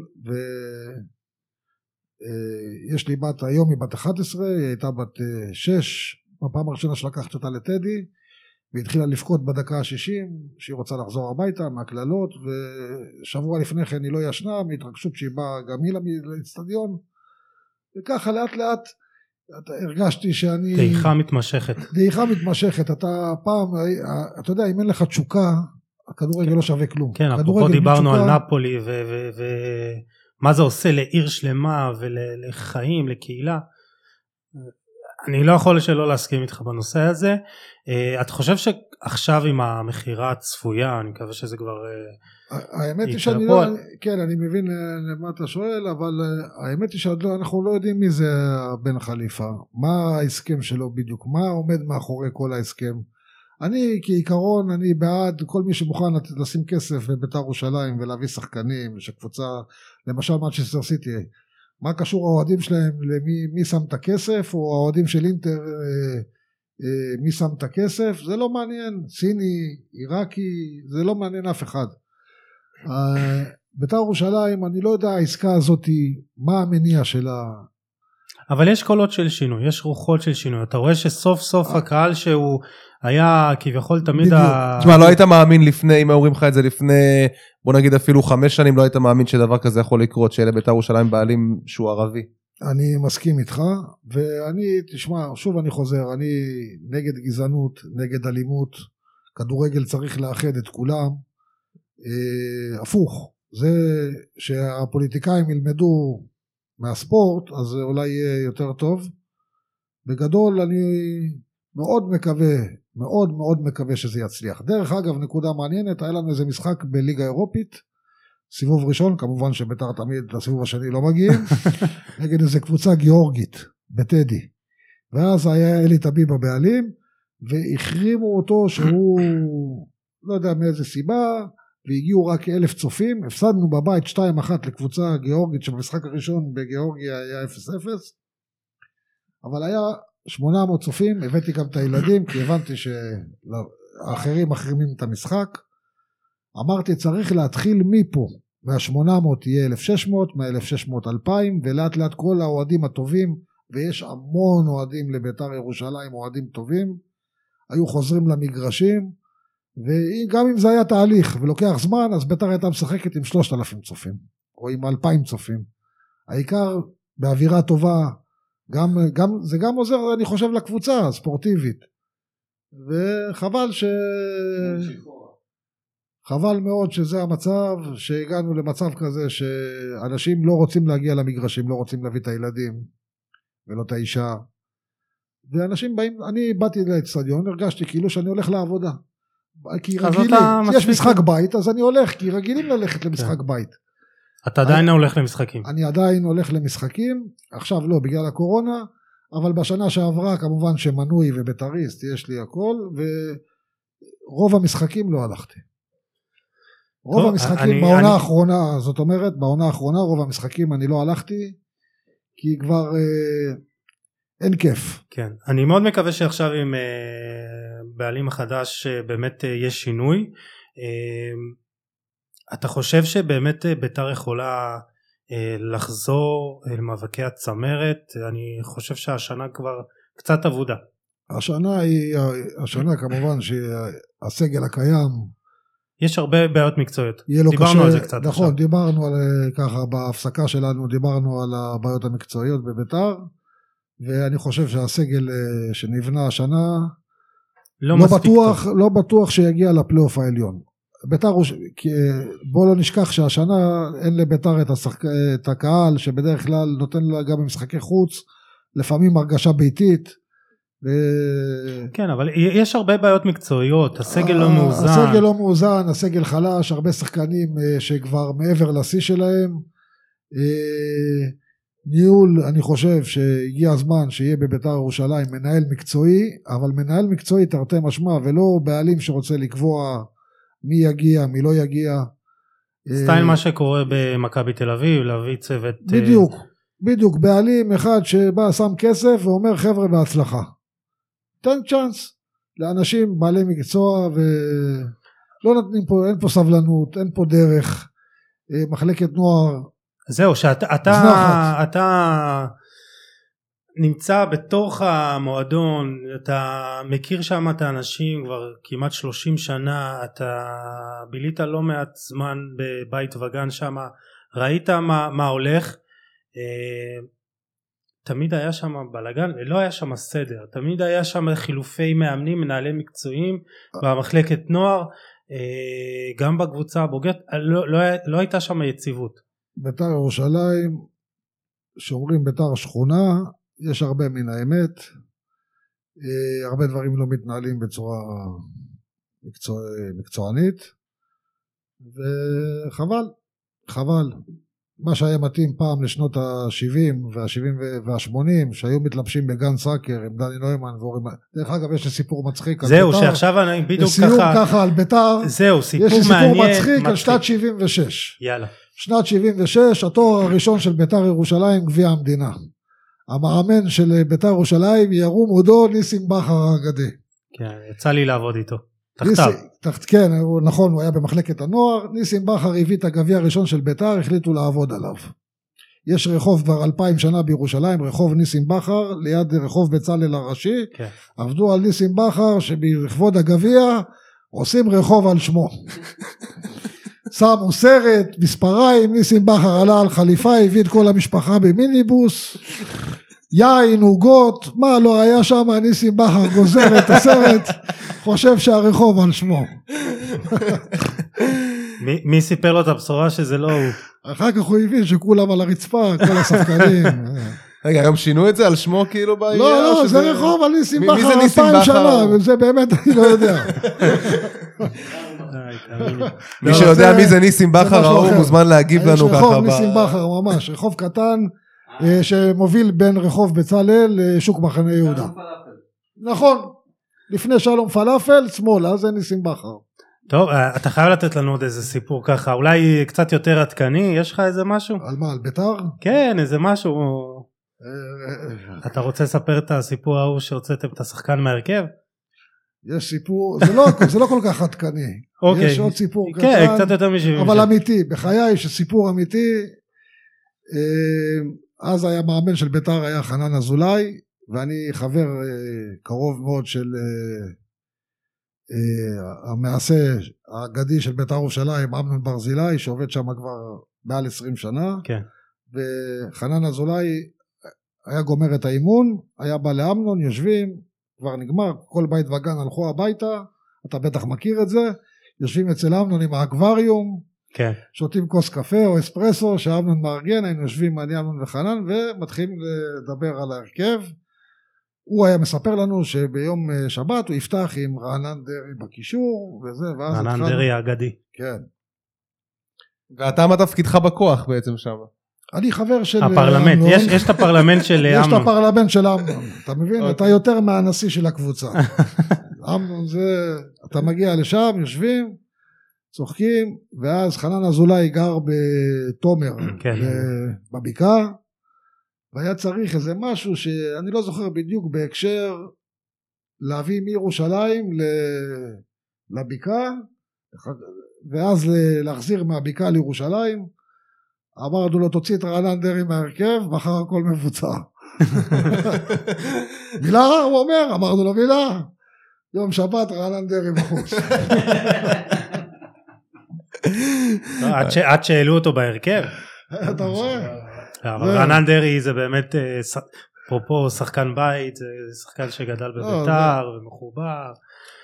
ויש לי בת היום היא בת 11, היא הייתה בת אה, 6, בפעם הראשונה שלקחתי אותה לטדי והתחילה לבכות בדקה ה-60 שהיא רוצה לחזור הביתה מהקללות ושבוע לפני כן היא לא ישנה מהתרגשות שהיא באה גם היא לאצטדיון וככה לאט לאט הרגשתי שאני... דעיכה מתמשכת. דעיכה מתמשכת אתה פעם אתה יודע אם אין לך תשוקה הכדורגל לא שווה כלום. כן, אפרופו דיברנו מתשוקה- על נפולי ומה זה עושה לעיר שלמה ולחיים, לקהילה. אני לא יכול שלא להסכים איתך בנושא הזה. אה, אתה חושב שעכשיו עם המכירה הצפויה, אני מקווה שזה כבר... אה, האמת היא שאני. לא, כן אני מבין אה, למה אתה שואל אבל האמת היא שאנחנו לא יודעים מי זה בן חליפה מה ההסכם שלו בדיוק מה עומד מאחורי כל ההסכם אני כעיקרון אני בעד כל מי שמוכן לשים כסף בבית"ר ירושלים ולהביא שחקנים שקבוצה למשל מנצ'סטר סיטי מה קשור האוהדים שלהם למי מי שם את הכסף או האוהדים של אינטר אה, אה, מי שם את הכסף, זה לא מעניין, סיני, עיראקי, זה לא מעניין אף אחד. אה, בית"ר ירושלים, אני לא יודע העסקה הזאת, מה המניע שלה. אבל יש קולות של שינוי, יש רוחות של שינוי, אתה רואה שסוף סוף הקהל שהוא היה כביכול תמיד בדיוק. ה... תשמע, לא היית מאמין לפני, אם אומרים לך את זה לפני, בוא נגיד אפילו חמש שנים, לא היית מאמין שדבר כזה יכול לקרות, שיהיה לבית"ר ירושלים בעלים שהוא ערבי. אני מסכים איתך, ואני, תשמע, שוב אני חוזר, אני נגד גזענות, נגד אלימות, כדורגל צריך לאחד את כולם, אה, הפוך, זה שהפוליטיקאים ילמדו מהספורט, אז זה אולי יהיה יותר טוב. בגדול אני מאוד מקווה, מאוד מאוד מקווה שזה יצליח. דרך אגב, נקודה מעניינת, היה לנו איזה משחק בליגה אירופית, סיבוב ראשון, כמובן שביתר תמיד לסיבוב השני לא מגיעים, נגד איזה קבוצה גיאורגית, בטדי. ואז היה אלי טביב הבעלים, והחרימו אותו שהוא, לא יודע מאיזה סיבה, והגיעו רק אלף צופים, הפסדנו בבית 2-1 לקבוצה גיאורגית שבמשחק הראשון בגיאורגיה היה 0-0, אבל היה 800 צופים, הבאתי גם את הילדים כי הבנתי שהאחרים מחרימים את המשחק. אמרתי צריך להתחיל מפה, מה-800 יהיה 1,600, מה-1,600 2,000 ולאט לאט כל האוהדים הטובים, ויש המון אוהדים לביתר ירושלים, אוהדים טובים, היו חוזרים למגרשים, וגם אם זה היה תהליך ולוקח זמן, אז ביתר הייתה משחקת עם 3,000 צופים, או עם 2,000 צופים. העיקר באווירה טובה, גם, גם, זה גם עוזר, אני חושב, לקבוצה הספורטיבית. וחבל ש... חבל מאוד שזה המצב, שהגענו למצב כזה שאנשים לא רוצים להגיע למגרשים, לא רוצים להביא את הילדים ולא את האישה. ואנשים באים, אני באתי לאצטדיון, הרגשתי כאילו שאני הולך לעבודה. כי רגילים, יש משחק בית, אז אני הולך, כי רגילים ללכת למשחק בית. אתה עדיין הולך למשחקים. אני עדיין הולך למשחקים, עכשיו לא, בגלל הקורונה, אבל בשנה שעברה כמובן שמנוי ובית"ריסט, יש לי הכל, ורוב המשחקים לא הלכתי. רוב טוב, המשחקים אני- בעונה אני- האחרונה, זאת אומרת, בעונה האחרונה רוב המשחקים אני לא הלכתי, כי כבר אה, אין כיף. כן, אני מאוד מקווה שעכשיו עם אה, בעלים החדש אה, באמת אה, יש שינוי. אתה חושב שבאמת ביתר יכולה לחזור אל מאבקי הצמרת? אני חושב שהשנה כבר קצת אבודה. השנה היא, השנה כמובן שהסגל הקיים יש הרבה בעיות מקצועיות. דיברנו קשה, על זה קצת נכון, עכשיו. דיברנו על ככה בהפסקה שלנו, דיברנו על הבעיות המקצועיות בביתר, ואני חושב שהסגל אה, שנבנה השנה, לא, לא, בטוח, טוב. לא בטוח שיגיע לפלייאוף העליון. ביתר, אה, בוא לא נשכח שהשנה אין לביתר את, השחק... את הקהל שבדרך כלל נותן לה גם במשחקי חוץ, לפעמים הרגשה ביתית. ו... כן, אבל יש הרבה בעיות מקצועיות, הסגל לא ה- מאוזן. הסגל לא מאוזן, הסגל חלש, הרבה שחקנים אה, שכבר מעבר לשיא שלהם. ניהול, אני חושב שהגיע הזמן שיהיה בביתר ירושלים מנהל מקצועי, אבל מנהל מקצועי תרתי משמע, ולא בעלים שרוצה לקבוע מי יגיע, מי לא יגיע. סטייל אה, מה שקורה במכבי תל אביב, להביא צוות... אה, בדיוק, בדיוק, בעלים אחד שבא, שם כסף ואומר חבר'ה בהצלחה. תן צ'אנס לאנשים בעלי מקצוע ולא נותנים פה, אין פה סבלנות, אין פה דרך. אה, מחלקת נוער, זהו, שאתה אתה. אתה נמצא בתוך המועדון, אתה מכיר שם את האנשים כבר כמעט 30 שנה, אתה בילית לא מעט זמן בבית וגן שם, ראית מה, מה הולך, אה, תמיד היה שם בלאגן, לא היה שם סדר, תמיד היה שם חילופי מאמנים, מנהלי מקצועיים במחלקת נוער, אה, גם בקבוצה הבוגרת, לא, לא, לא הייתה שם יציבות. ביתר ירושלים, שאומרים ביתר שכונה, יש הרבה מן האמת. אה, הרבה דברים לא מתנהלים בצורה מקצוע, מקצוענית, וחבל, חבל. מה שהיה מתאים פעם לשנות ה-70 וה-70 וה-80, שהיו מתלבשים בגן סאקר עם דני נוימן ואורי... דרך אגב, יש לי סיפור מצחיק על זהו, ביתר. שעכשיו אני בדיוק לסיום ככה, ככה על ביתר, זהו, סיפור יש לי סיפור מעניין, מצחיק על שנת 76. יאללה. שנת 76, התואר הראשון של ביתר ירושלים, גביע המדינה. המאמן של בית"ר ירושלים ירום הודו ניסים בכר האגדי. כן, יצא לי לעבוד איתו. תחתיו. תחת, כן, הוא, נכון, הוא היה במחלקת הנוער, ניסים בכר הביא את הגביע הראשון של בית"ר, החליטו לעבוד עליו. יש רחוב כבר אלפיים שנה בירושלים, רחוב ניסים בכר, ליד רחוב בצלאל הראשי, כן. עבדו על ניסים בכר שבכבוד הגביע עושים רחוב על שמו. שמו סרט, מספריים, ניסים בכר עלה על חליפה, הביא את כל המשפחה במיניבוס, יין, עוגות, מה לא היה שם, ניסים בכר גוזר את הסרט, חושב שהרחוב על שמו. מי- מי סיפר לו את הבשורה שזה לא הוא? אחר כך הוא הבין שכולם על הרצפה, כל השחקנים. רגע, היום שינו את זה על שמו כאילו בעירייה? לא, לא, זה רחוב על ניסים זה בכר ניסים אלפיים בכר? שנה, וזה באמת אני לא יודע. מי לא, שיודע מי זה ניסים בכר ההוא. מוזמן להגיב יש לנו ככה. רחוב ב- ניסים בכר ממש, רחוב קטן אה, שמוביל בין רחוב בצלאל לשוק מחנה יהודה. נכון, לפני שלום פלאפל, שמאלה זה ניסים בכר. טוב, אה, אתה חייב לתת לנו עוד איזה סיפור ככה, אולי קצת יותר עדכני, יש לך איזה משהו? על מה, על ביתר? כן, איזה משהו. אה, אתה רוצה לספר את הסיפור ההוא שהוצאתם את השחקן מהרכב? יש סיפור, זה לא- זה לא כל כך עדכני. אוקיי. יש עוד סיפור כן, קטן, קצת יותר מ-70. אבל אמיתי, בחיי שסיפור אמיתי. אה, אז היה מאמן של ביתר, היה חנן אזולאי, ואני חבר אה, קרוב מאוד של אה, המעשה האגדי של ביתר ירושלים, אמנון ברזילי, שעובד שם כבר מעל 20 שנה. כן. וחנן אזולאי היה גומר את האימון, היה בא לאמנון, יושבים, כבר נגמר, כל בית וגן הלכו הביתה, אתה בטח מכיר את זה, יושבים אצל אמנון עם האקווריום, כן. שותים כוס קפה או אספרסו שאמנון מארגן, היינו יושבים אני אמנון וחנן ומתחילים לדבר על ההרכב. הוא היה מספר לנו שביום אה, שבת הוא יפתח עם רענן דרעי בקישור וזה, ואז רענן התחלנו- דרעי האגדי. כן. ואתה מה תפקידך בכוח בעצם שם? אני חבר של אה, הפרלמנט, אמנון. יש יש את הפרלמנט של יש את אמנון. הפרלמנט של אמנון, אתה מבין? אוקיי. אתה יותר מהנשיא של הקבוצה. אמנון זה, אתה מגיע לשם, יושבים, צוחקים, ואז חנן אזולאי גר בתומר, כן. בבקעה, והיה צריך איזה משהו שאני לא זוכר בדיוק בהקשר להביא מירושלים לבקעה, ואז להחזיר מהבקעה לירושלים. אמרנו לו תוציא את רענן דרעי מההרכב, מחר הכל מבוצע. מילה? הוא אומר, אמרנו לו מילה. יום שבת רענן דרעי בחוץ. לא, עד שהעלו אותו בהרכב. אתה רואה? רענן דרעי זה באמת, אה, אפרופו שחקן בית, זה שחקן שגדל לא, בביתר ומחובר.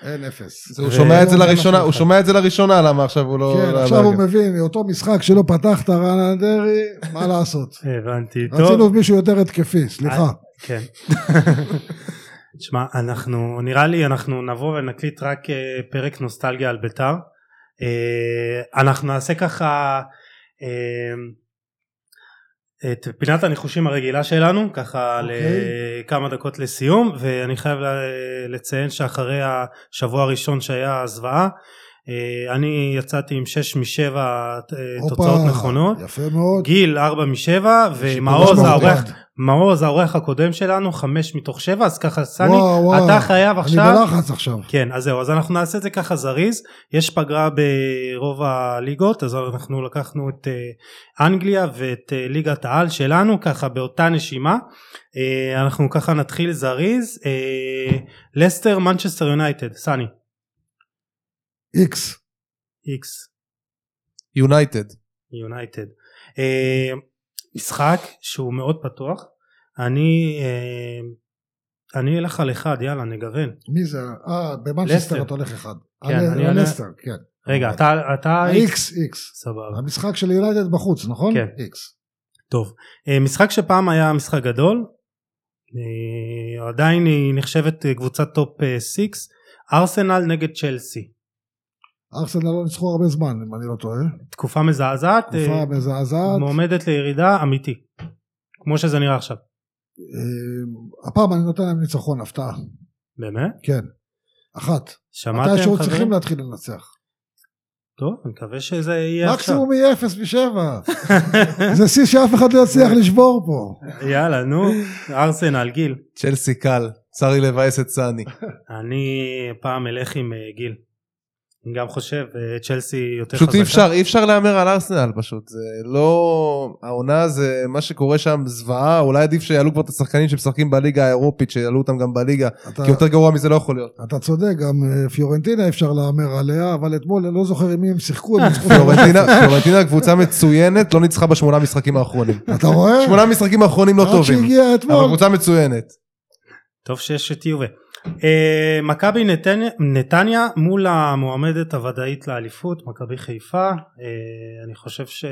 אין אפס. הוא שומע את זה לראשונה, הוא. שומע את זה לראשונה למה עכשיו הוא לא... כן, לא- עכשיו לא- הוא מבין, אותו משחק שלא פתחת רענן דרעי, מה לעשות? הבנתי, רצינו טוב. מישהו יותר התקפי, סליחה. כן. תשמע, אנחנו, נראה לי אנחנו נבוא ונקליט רק אה, פרק נוסטלגיה על ביתר. אה, אנחנו נעשה ככה אה, את פינת הניחושים הרגילה שלנו, ככה אוקיי. לכמה דקות לסיום, ואני חייב לציין שאחרי השבוע הראשון שהיה הזוועה, אני יצאתי עם 6 מ-7 הופה, תוצאות נכונות. יפה מאוד. גיל 4 מ-7 שיפור ומעוז. האורח מעוז האורח הקודם שלנו 5 מתוך 7 אז ככה סני וואו, וואו. אתה חייב אני עכשיו בלחץ עכשיו. כן אז זהו אז אנחנו נעשה את זה ככה זריז יש פגרה ברוב הליגות אז אנחנו לקחנו את אה, אנגליה ואת אה, ליגת העל שלנו ככה באותה נשימה אה, אנחנו ככה נתחיל זריז אה, לסטר מנצ'סטר יונייטד סני איקס. איקס יונייטד. יונייטד. משחק שהוא מאוד פתוח. אני אה, אני אלך על אחד יאללה נגוון. מי זה? אה, במנצ'סטר. אתה הולך אחד. כן, על- אני על לסטר, כן. רגע אתה אתה איקס, איקס. סבבה. המשחק של יונייטד בחוץ, נכון? כן. איקס. טוב. אה, משחק שפעם היה משחק גדול. אה, עדיין היא נחשבת קבוצת top 6. ארסנל נגד צ'לסי. ארסנל לא ניצחו הרבה זמן, אם אני לא טועה. תקופה מזעזעת. אה, תקופה מזעזעת. מועמדת לירידה אמיתי. כמו שזה נראה עכשיו. אה, הפעם אני נותן להם ניצחון, הפתעה. באמת? כן. אחת. שמעתם חברים? צריכים להתחיל לנצח. טוב, אני מקווה שזה יהיה עכשיו. מקסימום יהיה 0 מ-7. זה שיא שאף אחד לא יצליח לשבור פה. יאללה, נו, ארסנל, גיל. צ'לסי קל, צר לי לבאס את סאני. אני פעם אלך עם אה, גיל. אני גם חושב, אה, צ'לסי יותר חזקה. פשוט אי אפשר, אי אפשר להמר על ארסנל פשוט, זה לא... העונה זה, מה שקורה שם זוועה, אולי עדיף שיעלו כבר את השחקנים שמשחקים בליגה האירופית, שיעלו אותם גם בליגה, אתה- כי יותר גרוע מזה לא יכול להיות. אתה צודק, גם אה, פיורנטינה אפשר להמר עליה, אבל אתמול אני לא זוכר עם מי הם שיחקו. הם ניצחו פיורנטינה, פיורנטינה קבוצה מצוינת, לא ניצחה בשמונה המשחקים האחרונים. אתה רואה? שמונה המשחקים האחרונים לא טובים, אבל אתמול. קבוצה מצוינת. טוב שיש את יובה. אה, מכבי נתניה, נתניה מול המועמדת הוודאית לאליפות, מכבי חיפה. אה, אני חושב ש...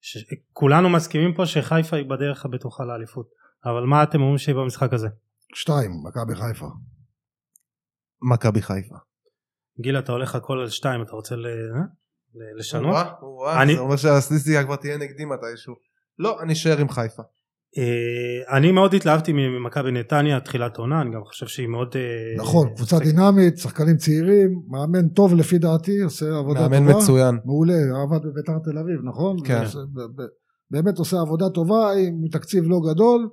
שכולנו מסכימים פה שחיפה היא בדרך הבטוחה לאליפות. אבל מה אתם אומרים שיהיה במשחק הזה? שתיים, מכבי חיפה. מכבי חיפה. גיל אתה הולך הכל על שתיים אתה רוצה ל... אה? ל- לשנות? וואה, וואה, אני- זה אומר שהסטטיסטיקה כבר תהיה נגדי מתישהו. לא, אני אשאר עם חיפה. אה, אני מאוד התלהבתי ממכבי נתניה תחילת עונה אני גם חושב שהיא מאוד אה, נכון, קבוצה דינמית, שחקנים צעירים, מאמן טוב לפי דעתי, עושה עבודה טובה. מאמן מצוין. מעולה, עבד בביתר תל אביב, נכון? כן. באמת עושה עבודה טובה עם תקציב לא גדול,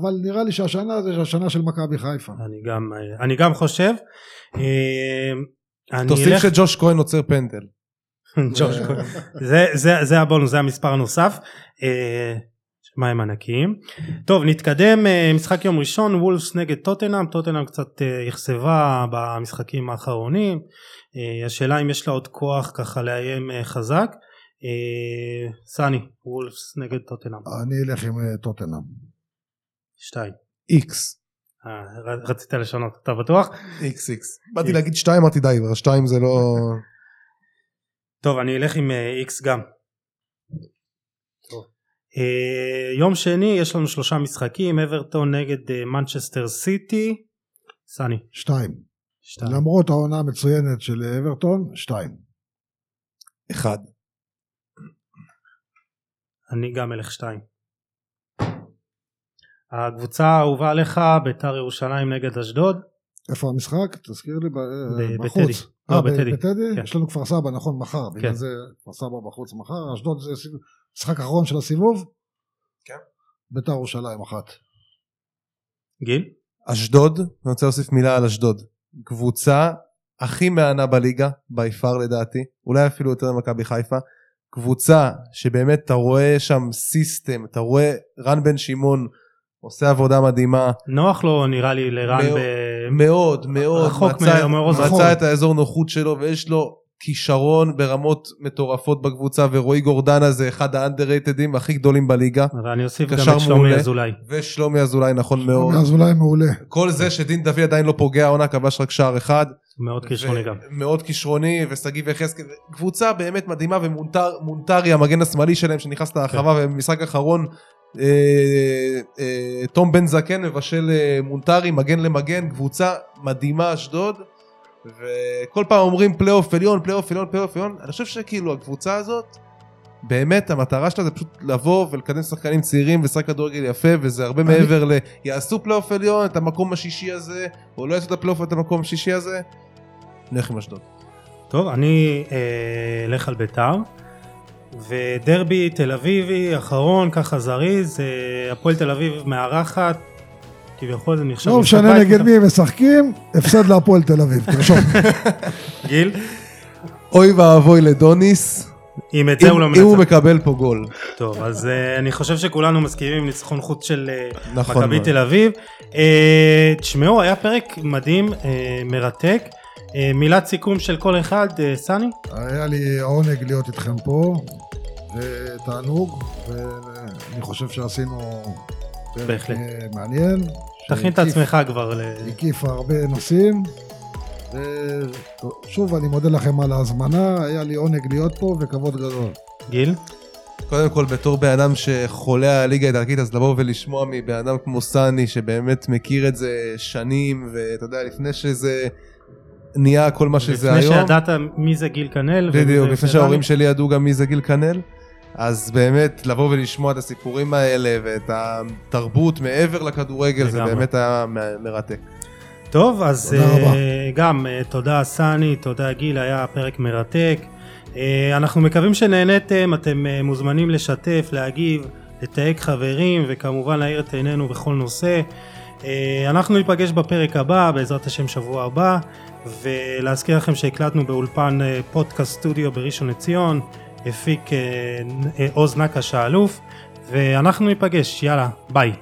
אבל נראה לי שהשנה זה השנה של מכבי חיפה. אני גם אה, אני גם חושב. אני תוסיף אלך- שג'וש כהן עוצר פנדל. ג'וש כהן. זה, זה, זה הבונוס, זה המספר הנוסף. מים ענקיים. טוב, נתקדם, אה, משחק יום ראשון, וולפס נגד טוטנאם, טוטנאם קצת אה, אכזבה במשחקים האחרונים. אה, השאלה אם יש לה עוד כוח ככה לאיים חזק. סני, וולפס נגד טוטנאם. אני אלך עם טוטנאם. שתיים. איקס. רצית לשנות, אתה בטוח? איקס איקס. באתי להגיד שתיים, אמרתי די, שתיים זה לא... טוב, אני אלך עם איקס גם. אה, יום שני יש לנו שלושה משחקים, אברטון נגד אה, מנצ'סטר סיטי. סני, שתיים. שתיים. למרות העונה המצוינת של אברטון, שתיים. אחד. אני גם אלך שתיים. הקבוצה האהובה עליך, ביתר ירושלים נגד אשדוד. איפה המשחק? תזכיר לי, ב- אה, ב- בחוץ. בטדי. לא, אה, בטדי. בטדי? כן. יש לנו כפר סבא, נכון, מחר. בגלל כן. זה כפר סבא בחוץ מחר. אשדוד זה משחק אחרון של הסיבוב? כן. ביתר ירושלים אחת. גיל? אשדוד, אני רוצה להוסיף מילה על אשדוד. קבוצה הכי מהנה בליגה, בי פאר לדעתי, אולי אפילו יותר ממכבי חיפה. קבוצה שבאמת אתה רואה שם סיסטם, אתה רואה רן בן שמעון עושה עבודה מדהימה, נוח לו נראה לי לרן מאוד. ב... מאוד מאוד רחוק מצא. את האזור נוחות שלו ויש לו כישרון ברמות מטורפות בקבוצה ורועי גורדנה זה אחד האנדררייטדים הכי גדולים בליגה ואני אוסיף גם את שלומי. אזולאי. ושלומי אזולאי נכון מאוד. אז אולי מעולה. כל זה שדין דוד עדיין לא פוגע העונה כבש רק שער אחד. מאוד כישרוני גם. מאוד כישרוני ושגיב יחזקאל. קבוצה באמת מדהימה ומונטרי המגן השמאלי שלהם שנכנס להרחבה כן. ובמשחק האחרון אה, אה, תום בן זקן מבשל אה, מונטרי מגן למגן קבוצה מדהימה אשדוד. וכל פעם אומרים פלייאוף עליון פלייאוף עליון פלייאוף עליון אני חושב שכאילו הקבוצה הזאת באמת המטרה שלה זה פשוט לבוא ולקדם שחקנים צעירים ולשחק כדורגל יפה וזה הרבה אני- מעבר ל... יעשו פלייאוף עליון את המקום השישי הזה או לא יעשו את הפלייאוף את המקום השישי הזה. נלך עם אשדוד. טוב, אני אה, אלך על ביתר. ודרבי תל אביבי אחרון ככה זריז, אה, הפועל תל אביב מארחת, כביכול זה נחשב לא משנה. נגד מי הם משחקים, הפסד להפועל תל אביב, תרשום. גיל, אוי ואבוי לדוניס אם את זה הוא לא אם אם הוא מנצח. מקבל פה גול. טוב, אז אה, אני חושב שכולנו מסכימים עם ניצחון חוץ של אה, נכון מכבי. תל אביב. אה, תשמעו, היה פרק מדהים, מרתק. מילת סיכום של כל אחד, סני? היה לי העונג להיות איתכם פה, ותענוג, ואני חושב שעשינו בהחלט. אה, מעניין. תכין את עצמך כבר ל... הקיף הרבה נושאים. ושוב, אני מודה לכם על ההזמנה, היה לי עונג להיות פה וכבוד גדול. גיל? קודם כל בתור בן אדם שחולה על הליגה האיטלקית אז לבוא ולשמוע מבן אדם כמו סני שבאמת מכיר את זה שנים ואתה יודע לפני שזה נהיה כל מה שזה לפני היום. שידעת מי זה גיל כנל. בדיוק, לפני. שההורים שלי ידעו גם מי זה גיל כנל. אז באמת לבוא ולשמוע את הסיפורים האלה ואת התרבות מעבר לכדורגל זה. באמת היה מרתק. טוב, אז. אה, גם אה, תודה סני, תודה גיל, היה פרק מרתק. אה, אנחנו מקווים שנהניתם, אתם אה, מוזמנים לשתף, להגיב, לתייג חברים וכמובן להאיר את עינינו בכל נושא. אה, אנחנו ניפגש בפרק הבא, בעזרת השם שבוע הבא, ולהזכיר לכם שהקלטנו באולפן פודקאסט סטודיו בראשון לציון, הפיק אה, אה, עוז נקש האלוף, ואנחנו ניפגש, יאללה, ביי.